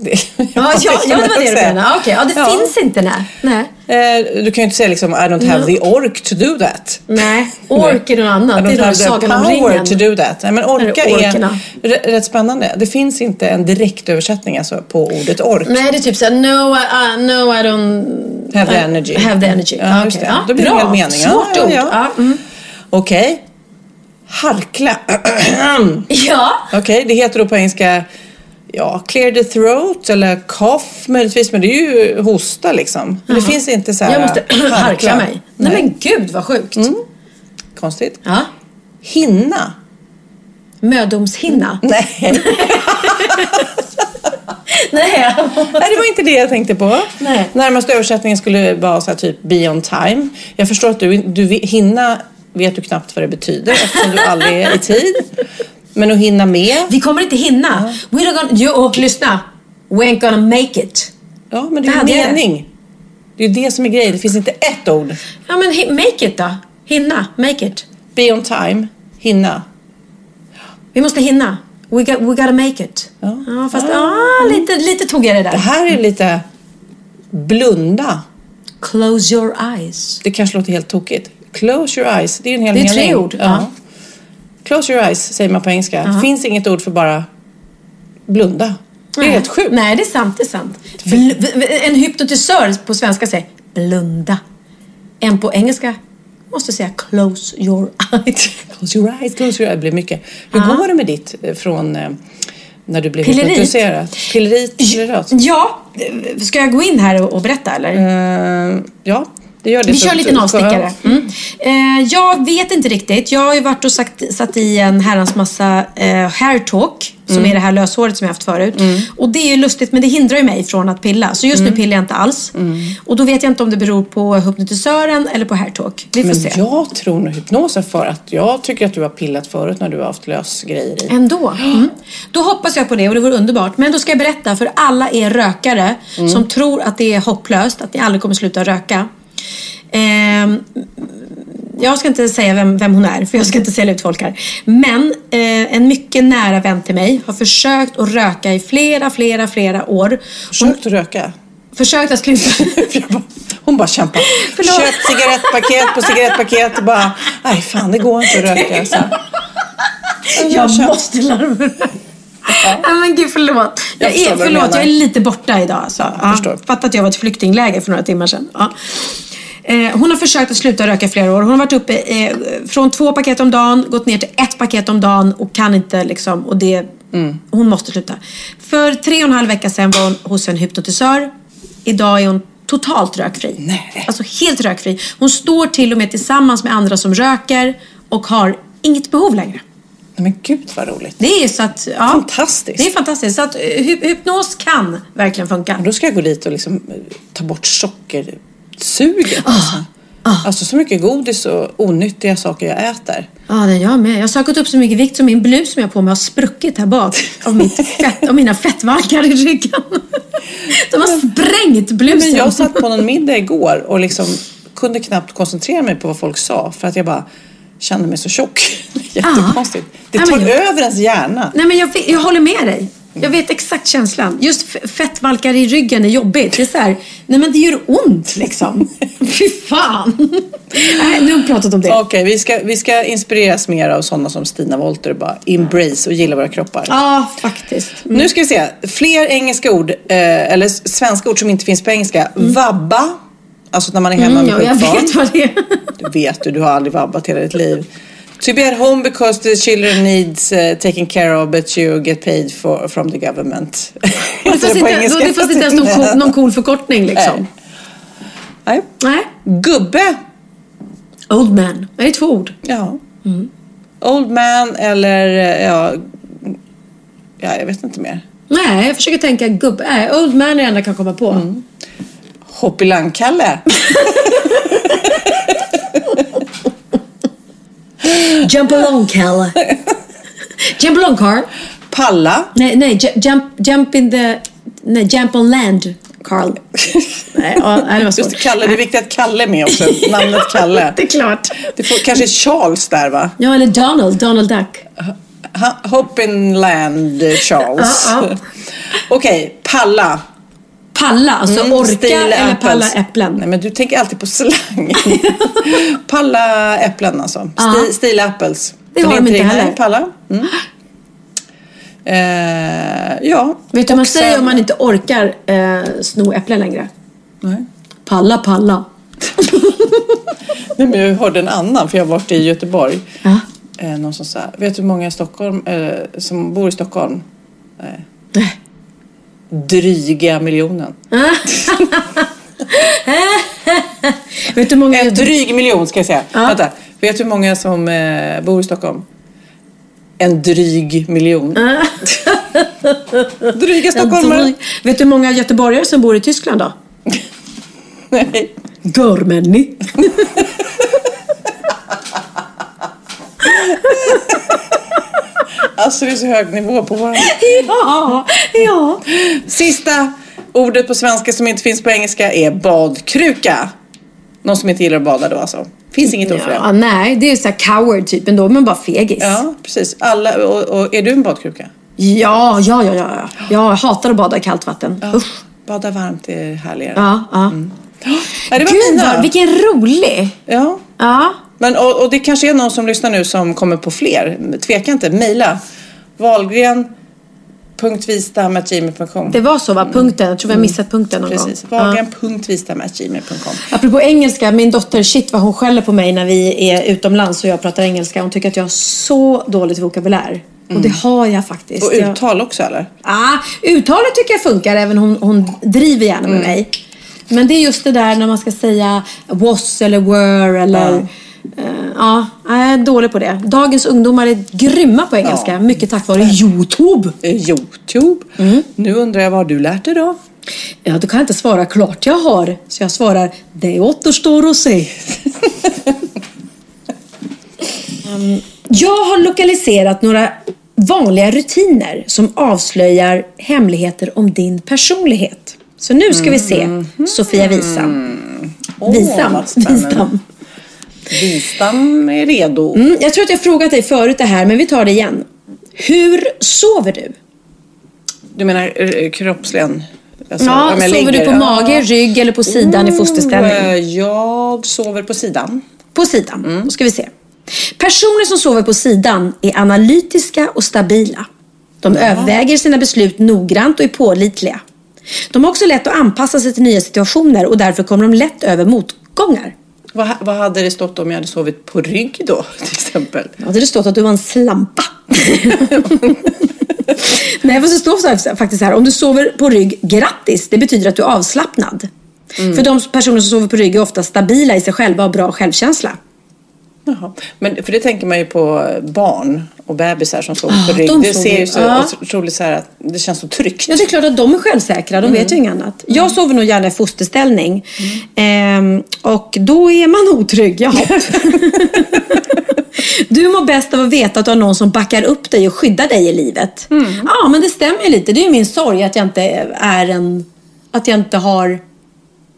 Det, Ja, ja, ja det var det du menade. Okej, ja det Ja. finns inte nej. Nej. Eh, du kan ju inte säga liksom I don't have the ork to do that. Nej, ork är något annat. I Det don't är då have the Sagan om power ringen. to do that. Nej, men orka Är det är rätt spännande. Det finns inte en direktöversättning alltså på ordet ork. Nej, det är typ såhär, no, I, uh, no, I don't... Have the I- energy. Have the energy. Ja, okej. det. Ja, Då blir det en hel mening. Svårt ord. ja. Ja, mm. Okej. Harkla. ja. Okej, det heter då på engelska ja, clear the throat eller cough möjligtvis. Men det är ju hosta liksom. Men det finns inte så här jag måste harkla mig. Nej, Nej, men gud vad sjukt. Konstigt. Ja. Hinna. Mödomshinna. Nej. Nej. Nej, det var inte det jag tänkte på. Nej. Närmaste översättningen skulle vara så här, typ be on time. Jag förstår att du, du hinna vet du knappt vad det betyder eftersom du aldrig är i tid. Men att hinna med. Vi kommer inte hinna. We're not gonna... Jo, och lyssna. We ain't gonna make it. Ja, men det Det är ju mening. Det är ju det som är grejen. Det finns inte ett ord. Ja, men make it då. Hinna. Make it. Be on time. Hinna. Vi måste hinna. We, got, we gotta make it. Ja. Ja, fast ah, lite, lite tog jag det Det där. här är lite blunda. Close your eyes. Det kanske låter helt tokigt. Close your eyes. Det är en hel Det är mening. tre ord, ja. Close your eyes säger man på engelska. Det finns inget ord för bara blunda. Det är Nej. helt sjukt. Nej, det är sant. Det är sant. Bl- en hypnotisör på svenska säger blunda. En på engelska måste säga close your eyes. Close your eyes, close your eyes. Det blir mycket. Hur Ja. går det med ditt eh, från eh, när du blev Pillerit. hypnotiserad? Pillerit? Pillerat? Ja, ska jag gå in här och, berätta eller? Eh, ja, det gör det. Vi kör lite nålstickare. Mm. Eh, jag vet inte riktigt. Jag har ju varit och sagt, satt i en herrans massa eh, hair talk. Som Mm. är det här löshåret som jag haft förut. Och det är ju lustigt men det hindrar ju mig från att pilla. Så just Mm. nu pillar jag inte alls. Och då vet jag inte om det beror på hypnotisören eller på hair talk. Vi får Men se. jag tror nog hypnosen för att jag tycker att du har pillat förut när du har haft lösgrejer i. Ändå. Mm. Då hoppas jag på det och det vore underbart. Men då ska jag berätta för alla er rökare Mm. som tror att det är hopplöst, att ni aldrig kommer sluta röka. Ehm, jag ska inte säga vem, vem hon är, för jag ska inte sälja ut folk här. Men eh, en mycket nära vän till mig har försökt att röka i flera, flera, flera år. Försökt att röka. Försökt att sluta. Jag Hon bara kämpar. Förlåt. Köpt cigarettpaket på cigarettpaket och bara, nej fan det går inte att röka. Så. Jag köpt- måste larma. Ja. men gud förlåt. Jag, Jag är, förlåt, jag är lite borta idag. Alltså. Ja, förstår. Fatta att jag var ett flyktingläger för några timmar sedan. Ja. Eh, hon har försökt att sluta röka flera år. Hon har varit uppe eh, från två paket om dagen, gått ner till ett paket om dagen och kan inte liksom. Och det, Hon måste sluta. För tre och en halv vecka sedan var hon hos en hypnotisör. Idag är hon totalt rökfri. Nej. Alltså helt rökfri. Hon står till och med tillsammans med andra som röker och har inget behov längre. Nej, men gud vad roligt. Det är så att, ja. Fantastiskt. Det är fantastiskt. Så att eh, hy- hypnos kan verkligen funka. Och då ska jag gå dit och liksom eh, ta bort sockersuget. Ah, Alltså. alltså så mycket godis och onyttiga saker jag äter. Ja, det är jag med. Jag har sökat upp så mycket vikt så min blus som jag har på mig har spruckit här bak av, mitt fett, av mina fettvalkar i ryggen. De har sprängt blusen. Men jag satt på någon middag igår och liksom kunde knappt koncentrera mig på vad folk sa för att jag bara kände mig så tjock. Jättekonstigt. Det tar jag- över ens hjärna. Nej, men jag, jag håller med dig. Jag vet exakt känslan. Just fettvalkar i ryggen är jobbigt. Det är så här, nej men det gör ont liksom. Fy fan. Nej, nu har vi pratat om det. Okej, vi, ska, vi ska inspireras mer av sådana som Stina Wolter och bara embrace och gilla våra kroppar. Ja, faktiskt. Nu ska vi se. Fler engelska ord, eh, eller svenska ord som inte finns på engelska. Vabba, alltså när man är hemma Mm, med jag sjukt barn. vet vad det är. Det vet du, du har aldrig vabbat hela ditt liv. To be at home because the children needs uh, taken care of but you get paid for, from the government. Det fanns inte, engelska? det fanns inte ens någon cool, någon cool förkortning liksom. Nej. Nej. Gubbe. Old man. Det är två ord. Ja. Mm. Old man eller eh, ja, ja, jag vet inte mer. Nej, jag försöker tänka gubbe. Nej, old man är det enda jag kan komma på. Mm. Hoppilang-Kalle. Jump along, Kalle. jump along, Carl. Palla. Nej, nej, ju- jump, jump in the... Nej, jump on land, Carl. nej, ja, det var svårt. Just Kalle, det är viktigt att Kalle är med också. Namnet Kalle. Det är klart. Det får, kanske Charles där va? Ja, eller Donald, Donald Duck. Hoppinland Charles. Ja, ja. Okej, palla. Palla, alltså Mm, orka eller palla äpplen. Nej men du tänker alltid på slang. palla äpplen alltså. Sti, steel apples. Det har de inte nej, heller. Palla. Mm. Eh, ja. Vet du vad man Och säger sen- om man inte orkar eh, sno äpplen längre? Nej. Palla, palla. Nej, men jag hörde en annan för jag har varit i Göteborg. Ja. Eh, någon som sa, vet du hur många i Stockholm, eh, som bor i Stockholm? Nej. Nej. Dryga miljonen. Vet du hur många... En dryg miljon ska jag säga. Ja. Vänta. Vet du hur många som eh, bor i Stockholm? En dryg miljon. Dryga stockholmare. dryg- Vet du hur många göteborgare som bor i Tyskland då? Nej. Görmänni. Alltså det är så hög nivå på våra... ja, ja. Sista ordet på svenska som inte finns på engelska är badkruka. Någon som inte gillar att bada då alltså. Finns inget ord för ja. det. Nej, det är så här coward typ ändå, men bara fegis. Ja, precis. Alla, och, och är du en badkruka? Ja, ja, ja, ja. Jag hatar att bada i kallt vatten. Usch. Bada varmt är härligare. Ja, ja. Ja, det var Gud, mina. vad, vilken rolig! Ja. Ja. Men, och, och det kanske är någon som lyssnar nu som kommer på fler. Tveka inte, mejla. Wahlgren.vistam.gmail.com Det var så va? Punkten. Jag tror vi har missat punkten någon Precis. gång. Ja. Wahlgren.vistam.gmail.com Apropå engelska, min dotter, shit vad hon skäller på mig när vi är utomlands och jag pratar engelska. Hon tycker att jag har så dåligt vokabulär. Och det har jag faktiskt. Och uttal också eller? Ah, uttalet tycker jag funkar, även hon, hon driver gärna med mig. Men det är just det där när man ska säga was eller were eller... eh, Ja, jag är dålig på det. Dagens ungdomar är grymma på engelska. Ja. Mycket tack vare Youtube. Eh, Youtube. Nu undrar jag vad har du lärt dig då? Ja, då kan jag inte svara klart jag har. Så jag svarar, det återstår att se. Mm, jag har lokaliserat några vanliga rutiner som avslöjar hemligheter om din personlighet. Så nu ska vi se, Sofia Wisam. Åh, Wisam. Vistam är redo. Mm, jag tror att jag frågat dig förut det här, men vi tar det igen. Hur sover du? Du menar eh, kroppsligen? Alltså, Ja, sover du ligger- på Ja. mage, rygg eller på sidan i fosterställning? Jag sover på sidan. På sidan. Då ska vi se. Personer som sover på sidan är analytiska och stabila. De överväger sina beslut noggrant och är pålitliga. De har också lätt att anpassa sig till nya situationer och därför kommer de lätt över motgångar. Vad, vad hade det stått om jag hade sovit på rygg då, till exempel? Ja, det stått att du var en slampa. Nej, fast det står så här, faktiskt här. Om du sover på rygg, grattis. Det betyder att du är avslappnad. För de personer som sover på rygg är ofta stabila i sig själva och har bra självkänsla. Jaha. Men för det tänker man ju på barn och bebisar som sover Ah, på rygg. de Det ser ju så otroligt så här att det känns så tryggt. Ja, det är klart att de är självsäkra. De vet ju inget annat. Jag sover nog gärna i fosterställning. Ehm, och då är man otrygg. Ja. du mår bäst av att veta att du har någon som backar upp dig och skyddar dig i livet. Ja, men det stämmer ju lite. Det är ju min sorg att jag inte är en... Att jag inte har...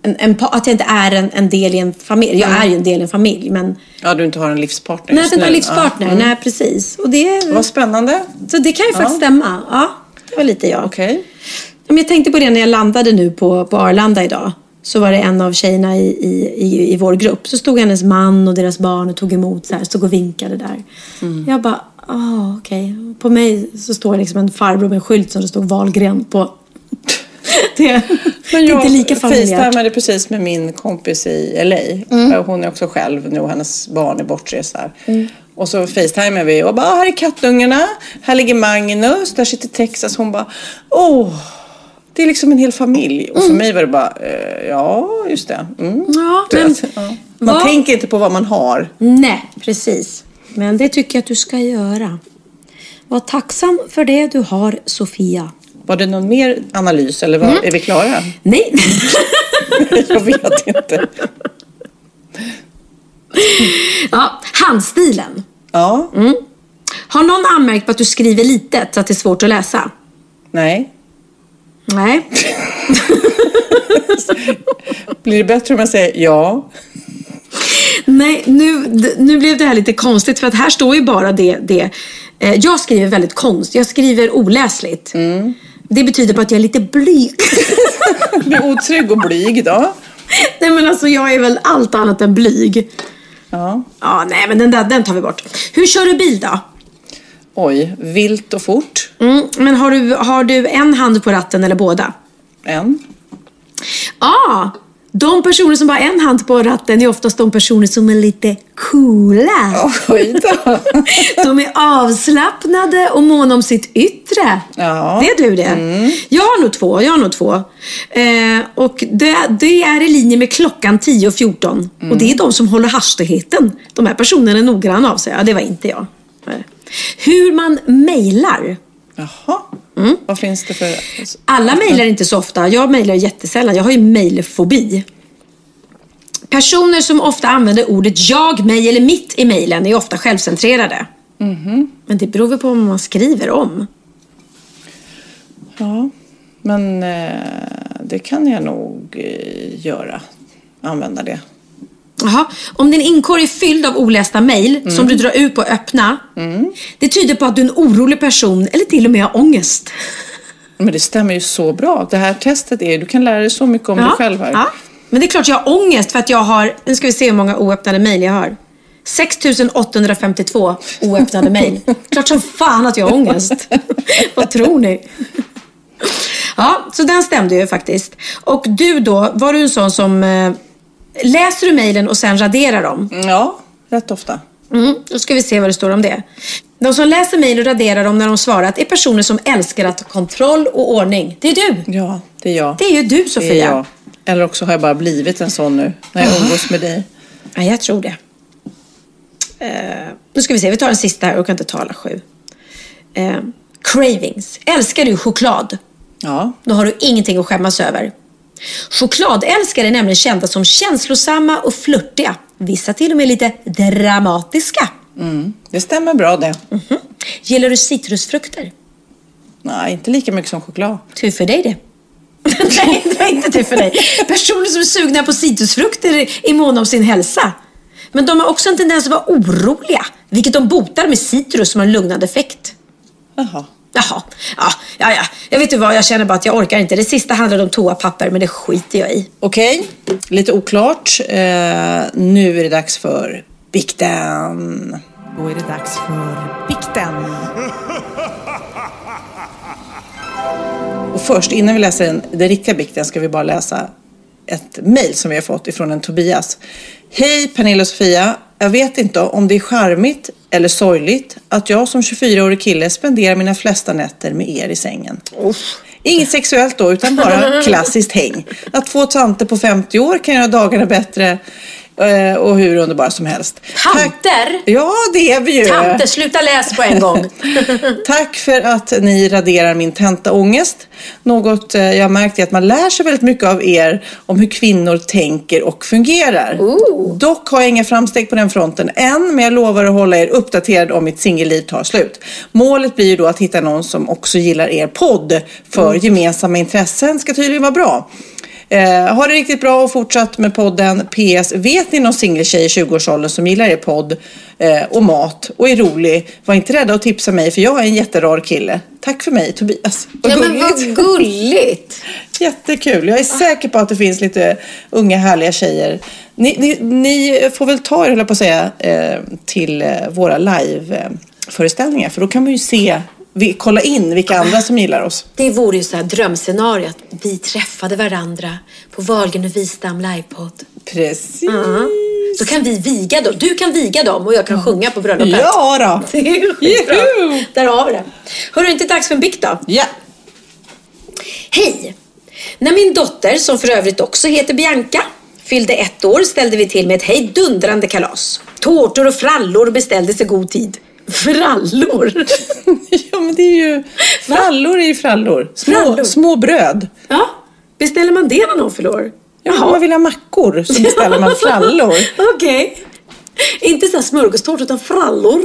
En, en, att jag inte är en, en del i en familj. Jag är ju en del i en familj, men... Ja, du inte har en livspartner Nej, jag inte har nu. livspartner. Ja. Mm. Nej, precis. Och det, Vad spännande. så det kan ju faktiskt stämma. Ja, det var lite jag. Okej. Ja, men jag tänkte på det när jag landade nu på, på Arlanda idag. Så var det en av tjejerna i, i, i, i vår grupp. Så stod hennes man och deras barn och tog emot så här. Stod och vinkade där. Jag bara, ah okej. På mig så står liksom en farbror med en skylt som det stod Wahlgren på. Det, det Men är jag inte lika familjärt. precis med min kompis i LA. Mm. Hon är också själv nu och hennes barn är bortresta. Och så facetimade vi och bara, "Ah, här är kattungarna, här ligger Magnus, där sitter Texas. Hon bara, åh, det är liksom en hel familj. Och för mig var det bara, eh, ja, just det. Mm. Ja, men, ja. Man vad- tänker inte på vad man har. Nej, precis. Men det tycker jag att du ska göra. Var tacksam för det du har, Sofia. Var det någon mer analys eller vad, Mm. är vi klara? Nej. jag vet inte. ja, handstilen. Ja, Har någon anmärkt på att du skriver litet så att det är svårt att läsa? nej. Nej. Blir det bättre om jag säger ja? Nej, nu, nu blev det här lite konstigt för att här står ju bara det. det. Eh, Jag skriver väldigt konst. Jag skriver oläsligt. Det betyder på att jag är lite blyg. Blir otrygg och blyg då? nej men alltså jag är väl allt annat än blyg. Ja. Ja, nej men den där den tar vi bort. Hur kör du bil då? Oj, vilt och fort. Mm, men har du, har du en hand på ratten eller båda? En. Ja, de personer som har en hand på ratten är oftast de personer som är lite coola. Oj då. De är avslappnade och måna om sitt yttre. Ja. Det är du det. Jag har nog två. Jag har nog två. Eh, och det, det är i linje med klockan 10 och 14. Och det är de som håller hastigheten. De här personerna är noggranna av sig. Ja, det var inte jag. Nej. Hur man mejlar. Jaha. Vad finns det för... Alla mejlar inte så ofta. Jag mejlar jättesällan. Jag har ju mejlfobi. Personer som ofta använder ordet jag, mig eller mitt i mejlen är ofta självcentrerade. Men det beror väl på vad man skriver om. Ja, men eh, det kan jag nog eh, göra. Använda det. Jaha. Om din inkorg är fylld av olästa mejl som du drar ut på och öppna. Det tyder på att du är en orolig person eller till och med har ångest. Men det stämmer ju så bra. Det här testet är... Du kan lära dig så mycket om dig själv här. Ja. Men det är klart jag har ångest för att jag har, nu ska vi se hur många oöppnade mejl jag har. 6852 oöppnade mejl. Klart som fan att jag har ångest. Vad tror ni? Ja, så den stämde ju faktiskt. Och du då, var du en sån som eh, läser du mejlen och sen raderar dem? Ja, rätt ofta. Mm, då ska vi se vad det står om det. De som läser mejl och raderar dem när de svarat är personer som älskar att ha kontroll och ordning. Det är du. Ja, det är jag. Det är ju du Det är Sofia. jag. Eller också har jag bara blivit en sån nu. När jag umgås med dig. Ja, jag tror det. Eh, nu ska vi se, vi tar en sista här. Jag kan inte tala sju. Eh, cravings. Älskar du choklad? Ja. Då har du ingenting att skämmas över. Chokladälskare är nämligen kända som känslosamma och flörtiga. Vissa till och med lite dramatiska. Mm. Det stämmer bra det. Mhm. Gillar du citrusfrukter? Nej, inte lika mycket som choklad. Tur för dig det. Nej, det var inte tur för dig. Personer som är sugna på citrusfrukter är måna om sin hälsa. Men de har också en tendens att vara oroliga, vilket de botar med citrus som har en lugnande effekt. Jaha. Jaha, ja, ja, ja. Jag vet inte vad, jag känner bara att jag orkar inte. Det sista handlade om toapapper, men det skiter jag i. Okej, lite oklart. Eh, nu är det dags för bikten. Då är det dags för bikten. Och först, innan vi läser den, den riktiga bikten, ska vi bara läsa ett mejl som vi har fått ifrån en Tobias. Hej Pernilla och Sofia. Jag vet inte om det är charmigt eller sorgligt att jag som 24-årig kille spenderar mina flesta nätter med er i sängen. Inget sexuellt då, utan bara klassiskt häng. Att två tanter på 50 år kan göra dagarna bättre och hur underbara som helst. Tanter? Ja, det är vi ju. Tanter, sluta läs på en gång. Tack för att ni raderar min tentaångest. Något eh, jag märkt är att man lär sig väldigt mycket av er om hur kvinnor tänker och fungerar. Dock har jag inga framsteg på den fronten än, men jag lovar att hålla er uppdaterad om mitt singelliv tar slut. Målet blir ju då att hitta någon som också gillar er podd, för gemensamma intressen ska tydligen vara bra. Eh, ha det riktigt bra och fortsatt med podden. PS. Vet ni någon singeltjej i 20-årsåldern som gillar er podd eh, och mat och är rolig? Var inte rädda att tipsa mig för jag är en jätterar kille. Tack för mig Tobias. Vad Ja, men vad gulligt. Jättekul. Jag är säker på att det finns lite unga härliga tjejer. Ni, ni, ni får väl ta er, höll jag på att säga, eh, till eh, våra live-föreställningar. För då kan man ju se, vi, kolla in vilka andra som gillar oss. Det vore ju så här drömscenario att vi träffade varandra på Wahlgren och Wistam livepodd. Precis. Då kan vi viga dem. Du kan viga dem och jag kan sjunga på bröllopet. Ja då. Det är ju! Där har vi det. Hörru, inte dags för en bikt då? Ja. Hej! När min dotter, som för övrigt också heter Bianca, fyllde ett år ställde vi till med ett hejdundrande kalas. Tårtor och frallor beställdes i god tid. Frallor? ja, men det är ju... Frallor är ju frallor. Små, Frallor. små bröd. Ja, beställer man det när någon fyller år? Ja, om man vill ha mackor så beställer man frallor. Okej. Inte så smörgåstårta utan frallor.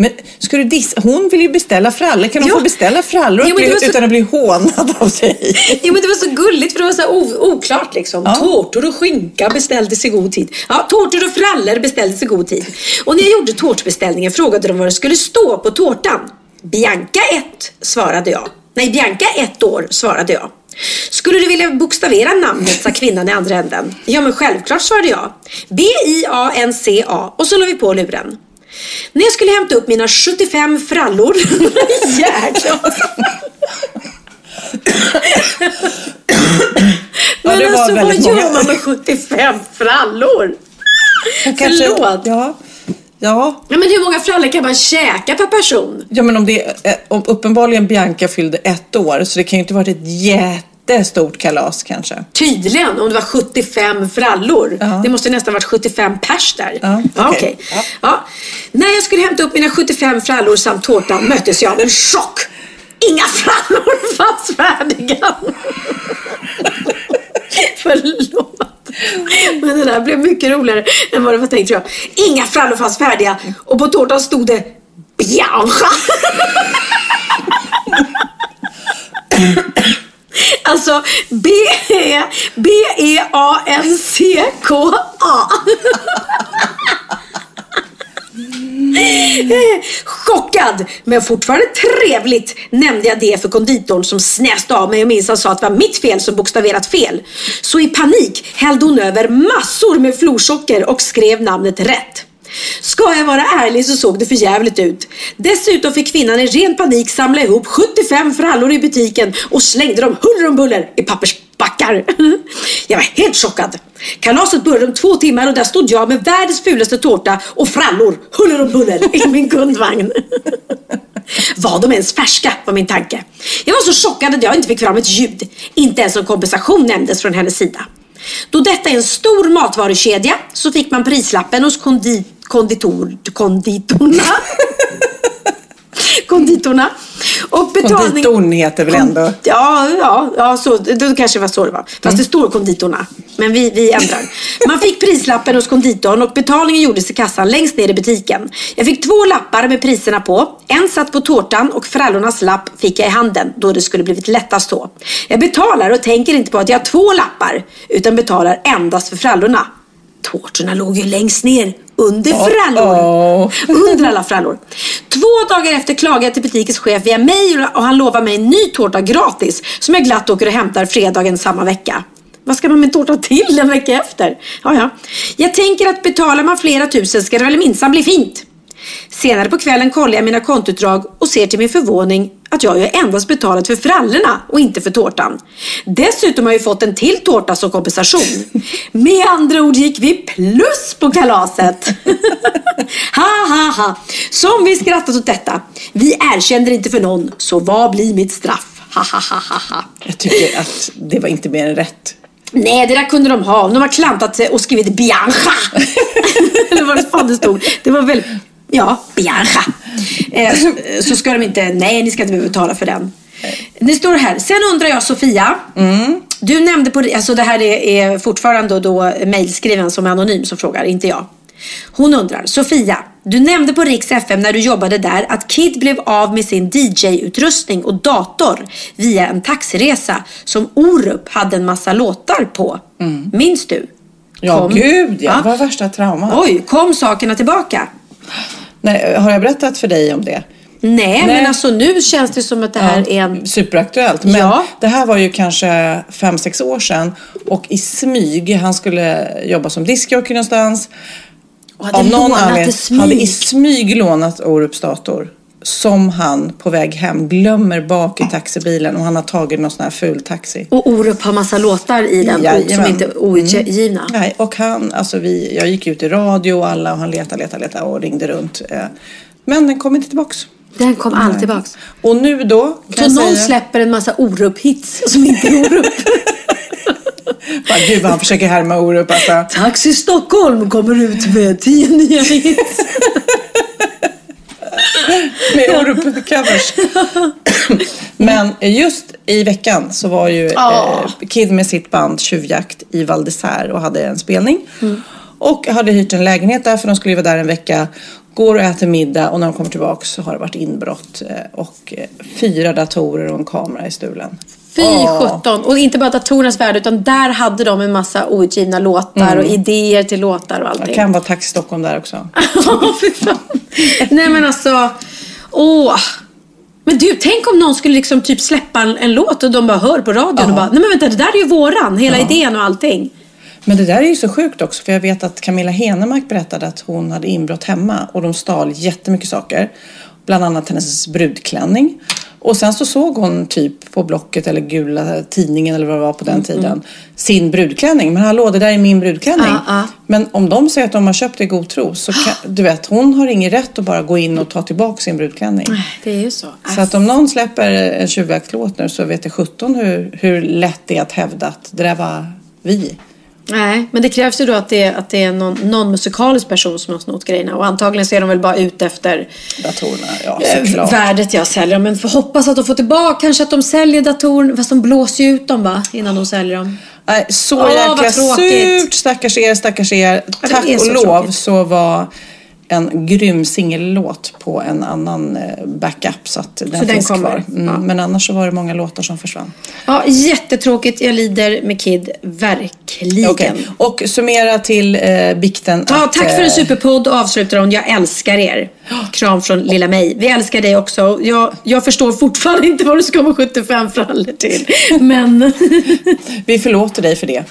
Men ska du dissa? Hon vill ju beställa frallor. Kan hon Ja. få beställa frallor var så- utan att bli hånad av dig? Jo men det var så gulligt för det var så oklart liksom. Ja. Tårtor och skinka beställdes i god tid. Ja, tårtor och frallor beställdes i god tid. Och när jag gjorde tårtbeställningen frågade de vad det skulle stå på tårtan. Bianca 1 svarade jag. Nej, Bianca 1 år svarade jag. Skulle du vilja bokstavera namnet, sa kvinnan i andra änden. Ja, men självklart, svarade jag. B-I-A-N-C-A och så la vi på luren. När jag skulle hämta upp mina 75 frallor. Jäklar. Men var alltså vad gör många. man med 75 frallor? Kanske- Förlåt. Ja. Ja. Ja, men hur många frallor kan man käka per person? ja, men om det eh, om uppenbarligen Bianca fyllde ett år så det kan ju inte varit ett jättestort kalas kanske. Tydligen, om det var 75 frallor. Ja. Det måste nästan varit 75 pers där. Ja, Ja, okej. okej. Ja. När jag skulle hämta upp mina 75 frallor samt tårtan möttes jag av en chock. Inga frallor fanns färdiga. Förlåt. Men det där blev mycket roligare än vad det var tänkt tror jag. Inga frallor fanns färdiga och på tårtan stod det Bianca. Alltså B-E- B-E-A-N-C-K-A. Chockad, men fortfarande trevligt, nämnde jag det för konditorn som snäste av mig och minsann sa att det var mitt fel som bokstaverat fel. Så i panik hällde hon över massor med florsocker och skrev namnet rätt. Ska jag vara ärlig så såg det för jävligt ut. Dessutom fick kvinnan i ren panik samla ihop 75 frallor i butiken och slängde dem huller om buller i pappersbackar. Jag var helt chockad. Kalaset började om två timmar och där stod jag med världens fulaste tårta och frallor huller om buller i min kundvagn. Var de ens färska var min tanke. Jag var så chockad att jag inte fick fram ett ljud. Inte ens en kompensation nämndes från hennes sida. Då detta är en stor matvarukedja så fick man prislappen hos kondit konditor, konditorna. konditorna. Och betalning... Konditorn heter väl ändå? Ja, ja, ja så, det kanske var så det var. Fast det står konditorna. Men vi, vi ändrar. Man fick prislappen hos konditorn och betalningen gjordes i kassan längst ner i butiken. Jag fick två lappar med priserna på. En satt på tårtan och frallornas lapp fick jag i handen då det skulle blivit lättast så. Jag betalar och tänker inte på att jag har två lappar utan betalar endast för frallorna. Tårtorna låg ju längst ner under frallor. oh. Under alla frallor. Två dagar efter klagade jag till butikens chef via mail och han lovar mig en ny tårta gratis som jag glatt åker och hämtar fredagen samma vecka. Vad ska man med tårta till en vecka efter? Ja, ja. Jag tänker att betalar man flera tusen ska det väl minsann bli fint. Senare på kvällen kollar jag mina kontoutdrag och ser till min förvåning att jag ju endast betalat för frallorna och inte för tårtan. Dessutom har jag ju fått en till tårta som kompensation. Med andra ord gick vi plus på kalaset. ha ha ha. Som vi skrattat åt detta. Vi erkänner inte för någon, så vad blir mitt straff? Ha, ha, ha, ha. Jag tycker att det var inte mer än rätt. Nej, det där kunde de ha. De har klantat och skrivit Bianca. Eller vad det fan det stod. Det var väl, ja, Bianca. Eh, så, ska de inte, nej ni ska inte behöva betala för den. Det står här, sen undrar jag Sofia. Du nämnde på, alltså det här är, är fortfarande då mejlskriven som är anonym som frågar, inte jag. Hon undrar, Sofia, du nämnde på Rix FM när du jobbade där att Kid blev av med sin DJ-utrustning och dator via en taxiresa som Orup hade en massa låtar på. Minns du? Ja, Kom- gud ja. Ja. Det var värsta traumat. Oj, kom sakerna tillbaka? Nej, har jag berättat för dig om det? Nej, Nej. men alltså nu känns det som att det här Ja, är en... Superaktuellt. Men Ja. det här var ju kanske fem sex år sedan. Och i smyg, han skulle jobba som diskjockey någonstans. Och hade lånat i smyg. hade i smyg lånat Orups dator. Som han på väg hem glömmer bak i taxibilen och han har tagit någon sån här ful taxi. Och Orup har massa låtar i den som inte är outgivna. Nej, och han, alltså vi, jag gick ut i radio och alla och han letade, letade, letade och ringde runt. eh, Men den kom inte tillbaks. Den kom aldrig tillbaks. Och nu då Så någon säga, släpper en massa Orup-hits som inte är Orup. bara, gud vad han försöker härma Orup alltså. Taxi Stockholm kommer ut med tio nya hits. Med Orup-covers. Men just i veckan så var ju eh, Kid med sitt band Tjuvjakt i Val d'Isère och hade en spelning. Och hade hyrt en lägenhet där för de skulle ju vara där en vecka. Går och äter middag och när de kommer tillbaka så har det varit inbrott eh, och eh, fyra datorer och en kamera är stulen. Fy Ja. sjutton. Och inte bara datorernas värld utan där hade de en massa outgivna låtar och idéer till låtar och Det allting. kan vara Taxi Stockholm där också. Nej men alltså, åh. Men du, tänk om någon skulle liksom typ släppa en, en låt och de bara hör på radion och bara, nej men vänta det där är ju våran, hela idén och allting. Men det där är ju så sjukt också för jag vet att Camilla Henemark berättade att hon hade inbrott hemma och de stal jättemycket saker. Bland annat hennes brudklänning. Och sen så såg hon typ på Blocket eller gula tidningen eller vad det var på den tiden sin brudklänning. Men hallå, det där är min brudklänning. Ja, ja. Men om de säger att de har köpt det i god tro så kan, du vet, hon har ingen rätt att bara gå in och ta tillbaka sin brudklänning. Det är ju så. Så att om någon släpper en tjuvjaktslåt nu så vet det 17 hur, hur lätt det är att hävda att det där var vi. Nej, men det krävs ju då att det är, att det är någon, någon musikalisk person som har snott grejerna. Och antagligen så är de väl bara ute efter Datorerna, ja eh, såklart. värdet jag säljer. Men får hoppas att de får tillbaka, kanske att de säljer datorn. Fast de blåser ju ut dem va, innan de säljer dem. Nej, så Åh, jäkla surt. Stackars er, stackars er. Tack och lov tråkigt. så var en grym singellåt på en annan eh, backup så att den den finns kommer, kvar. Mm, ja. Men annars så var det många låtar som försvann. Ja, jättetråkigt. Jag lider med Kid. Verkligen. Okej, Och summera till eh, bikten Ja, att, tack för en eh, superpodd och avslutar hon. Jag älskar er. Kram från lilla mig. Vi älskar dig också. Jag, jag förstår fortfarande inte vad du ska med 75 frallor till. Men Vi förlåter dig för det.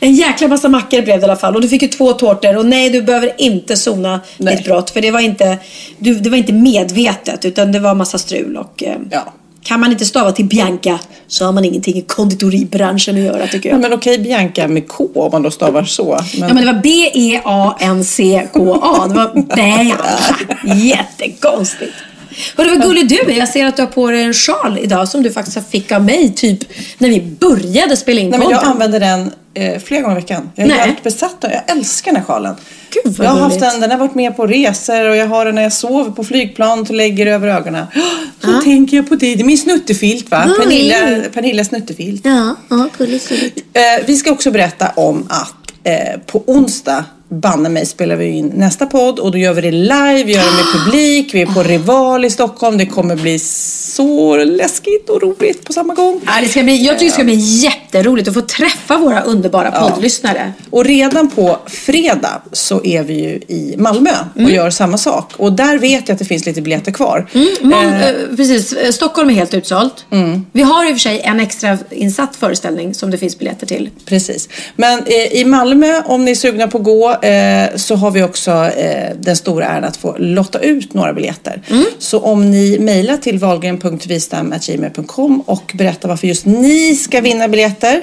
En jäkla massa mackor blev det i alla fall. Och du fick ju två tårtor. Och nej, du behöver inte sona Nej. ditt brott. För det var, inte, du, det var inte medvetet. Utan det var massa strul. Och, eh, Ja. Kan man inte stava till Bianca så har man ingenting i konditoribranschen att göra tycker jag. Ja, men okej Bianca med K om man då stavar så. Men, Ja men det var E B-E-A-N-C-K-A. Det var Bianca. Jättekonstigt. Det var gullig du är. Jag ser att du har på dig en sjal idag som du faktiskt fick av mig typ när vi började spela in Nej, men jag podden. använder den eh, flera gånger i veckan. Jag är Nej. helt besatt av Jag älskar den här sjalen. Gud, vad jag har haft den, den har varit med på resor och jag har den när jag sover på flygplan och lägger över ögonen. Så tänker jag på dig. Det är min snuttefilt va? Oj. Pernilla, Pernillas snuttefilt. Ja, gulligt, gulligt. Eh, vi ska också berätta om att eh, på onsdag banne mig spelar vi in nästa podd och då gör vi det live, vi gör det med publik, vi är på Rival i Stockholm. Det kommer bli så läskigt och roligt på samma gång. Ja, det ska bli, jag tycker det ska bli jätteroligt att få träffa våra underbara poddlyssnare. Och redan på fredag så är vi ju i Malmö och Mm. gör samma sak. Och där vet jag att det finns lite biljetter kvar. Mån, Eh, eh, precis, Eh, Stockholm är helt utsålt. Vi har i och för sig en extra insatt föreställning som det finns biljetter till. Precis. Men eh, i Malmö, om ni är sugna på att gå, eh, så har vi också eh, den stora äran att få lotta ut några biljetter. Så om ni mejlar till wahlgren.vistam.gmail.com och berättar varför just ni ska vinna biljetter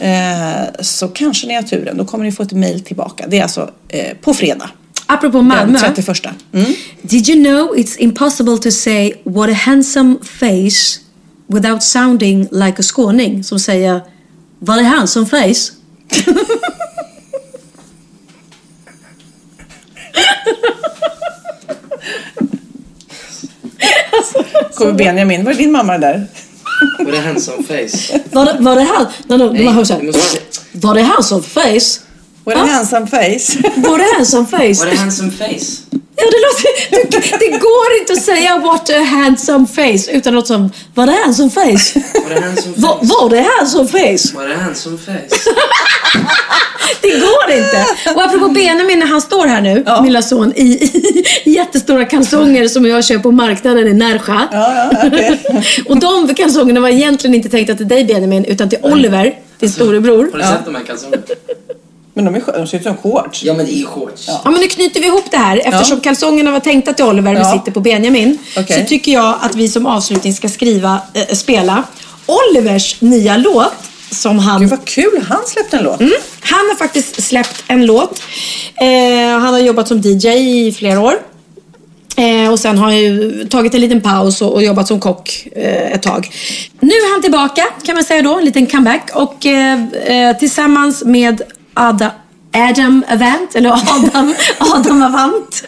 eh, så kanske ni har turen. Då kommer ni få ett mejl tillbaka. Det är alltså eh, på fredag. Apropå Malmö. Den 31. Mm. Did you know it's impossible to say what a handsome face without sounding like a skåning som säger Var är han som face? Kommer Benjamin, var är din mamma där? Var det handsome face? Var det, var det han? No, no, Nej, måste här. säga- Var det han som Var det handsome face? Var det han som face? Var det handsome face? Ja, det, låter, det, det går inte att säga what a handsome face utan något som var det handsome face? Var det handsome face? var det handsome face? Var det handsome face? Det går inte! Och apropå Benjamin när han står här nu, min lilla son, i, i jättestora kalsonger som jag köper på marknaden i Närsjö. Ja, ja, okej. Och de kalsongerna var egentligen inte tänkta till dig Benjamin, utan till Oliver, din storebror. Har du sett de här kalsongerna? Men de, är, de ser ut som shorts. Ja men det är shorts. Ja men nu knyter vi ihop det här. Eftersom Ja. kalsongerna var tänkta till Oliver, vi Ja. sitter på Benjamin. Okej. Så tycker jag att vi som avslutning ska skriva, äh, spela Olivers nya låt. Som han, Gud vad kul, han släppte en låt. Mm. han har faktiskt släppt en låt. Eh, han har jobbat som DJ i flera år. Eh, och sen har han ju tagit en liten paus och, och jobbat som kock eh, ett tag. Nu är han tillbaka kan man säga då, en liten comeback. Och eh, eh, tillsammans med Ada, Adam Avant, eller Adam, Adam Avant.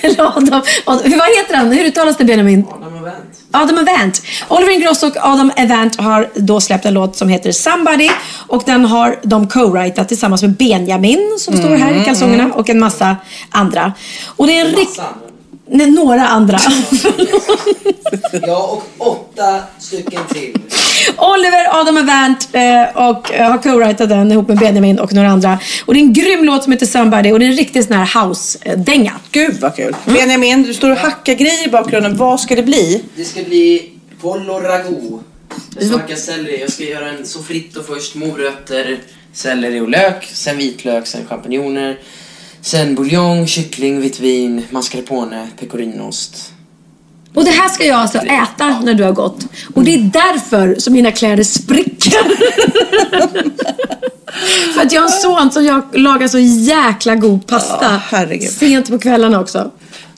eller Adam, Adam, vad heter han? Hur uttalas det Benjamin? Adam Vent. Adam Avant. Oliver Ingrosso och Adam Avant har då släppt en låt som heter Somebody och den har de co-writat tillsammans med Benjamin som står här i kalsongerna och en massa andra. Och det är en rikt... Massa andra. Nej, några andra. Ja och åtta stycken till. Oliver, Adam eh, och eh, har co-writat den ihop med Benjamin och några andra. Och det är en grym låt som heter Somebody och det är en riktig sån här house-dänga. Gud vad kul. Benjamin, du står och hackar grejer i bakgrunden. Vad ska det bli? Det ska bli pollo ragout. Jag ska hacka selleri. Jag ska göra en sofrito först. Morötter, selleri och lök. Sen vitlök, sen champinjoner. Sen buljong, kyckling, vitt vin, mascarpone, pecorinost. Och det här ska jag alltså äta när du har gått. Och det är därför som mina kläder spricker. För att jag har en son som jag lagar så jäkla god pasta. Herregud. Sent på kvällarna också.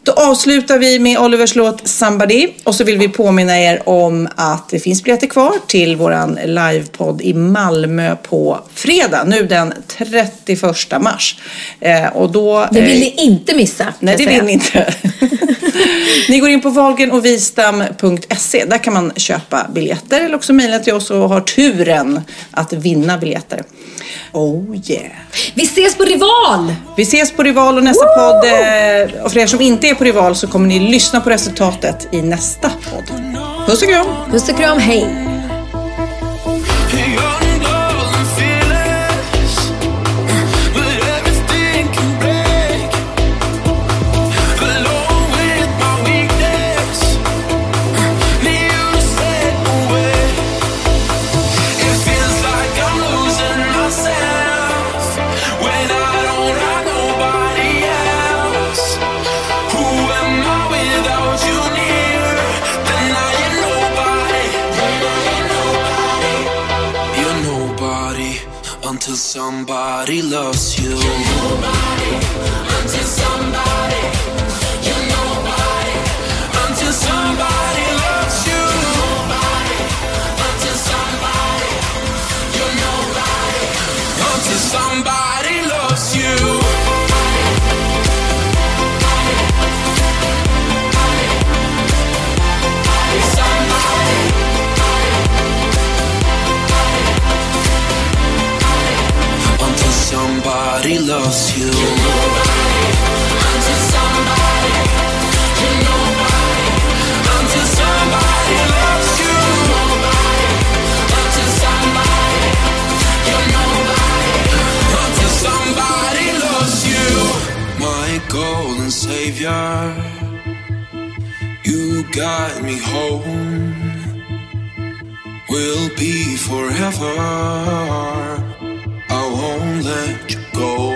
Då avslutar vi med Olivers låt Somebody och så vill vi påminna er om att det finns biljetter kvar till våran livepodd i Malmö på fredag, nu den 31 mars. Eh, och då, Det vill eh, ni inte missa. Nej, det vill ni inte. ni går in på valgenochvistam.se. Där kan man köpa biljetter eller också mejla till oss och har turen att vinna biljetter. Oh yeah. Vi ses på Rival! Vi ses på Rival och nästa podd. eh, Och för er som inte är på Rival så kommer ni lyssna på resultatet i nästa podd. Puss och kram! Puss och kram, hej! Somebody loves you. Somebody loves you. Until somebody loves you. Until somebody loves you. My golden savior. You guide me home. Will be forever. I won't let you go.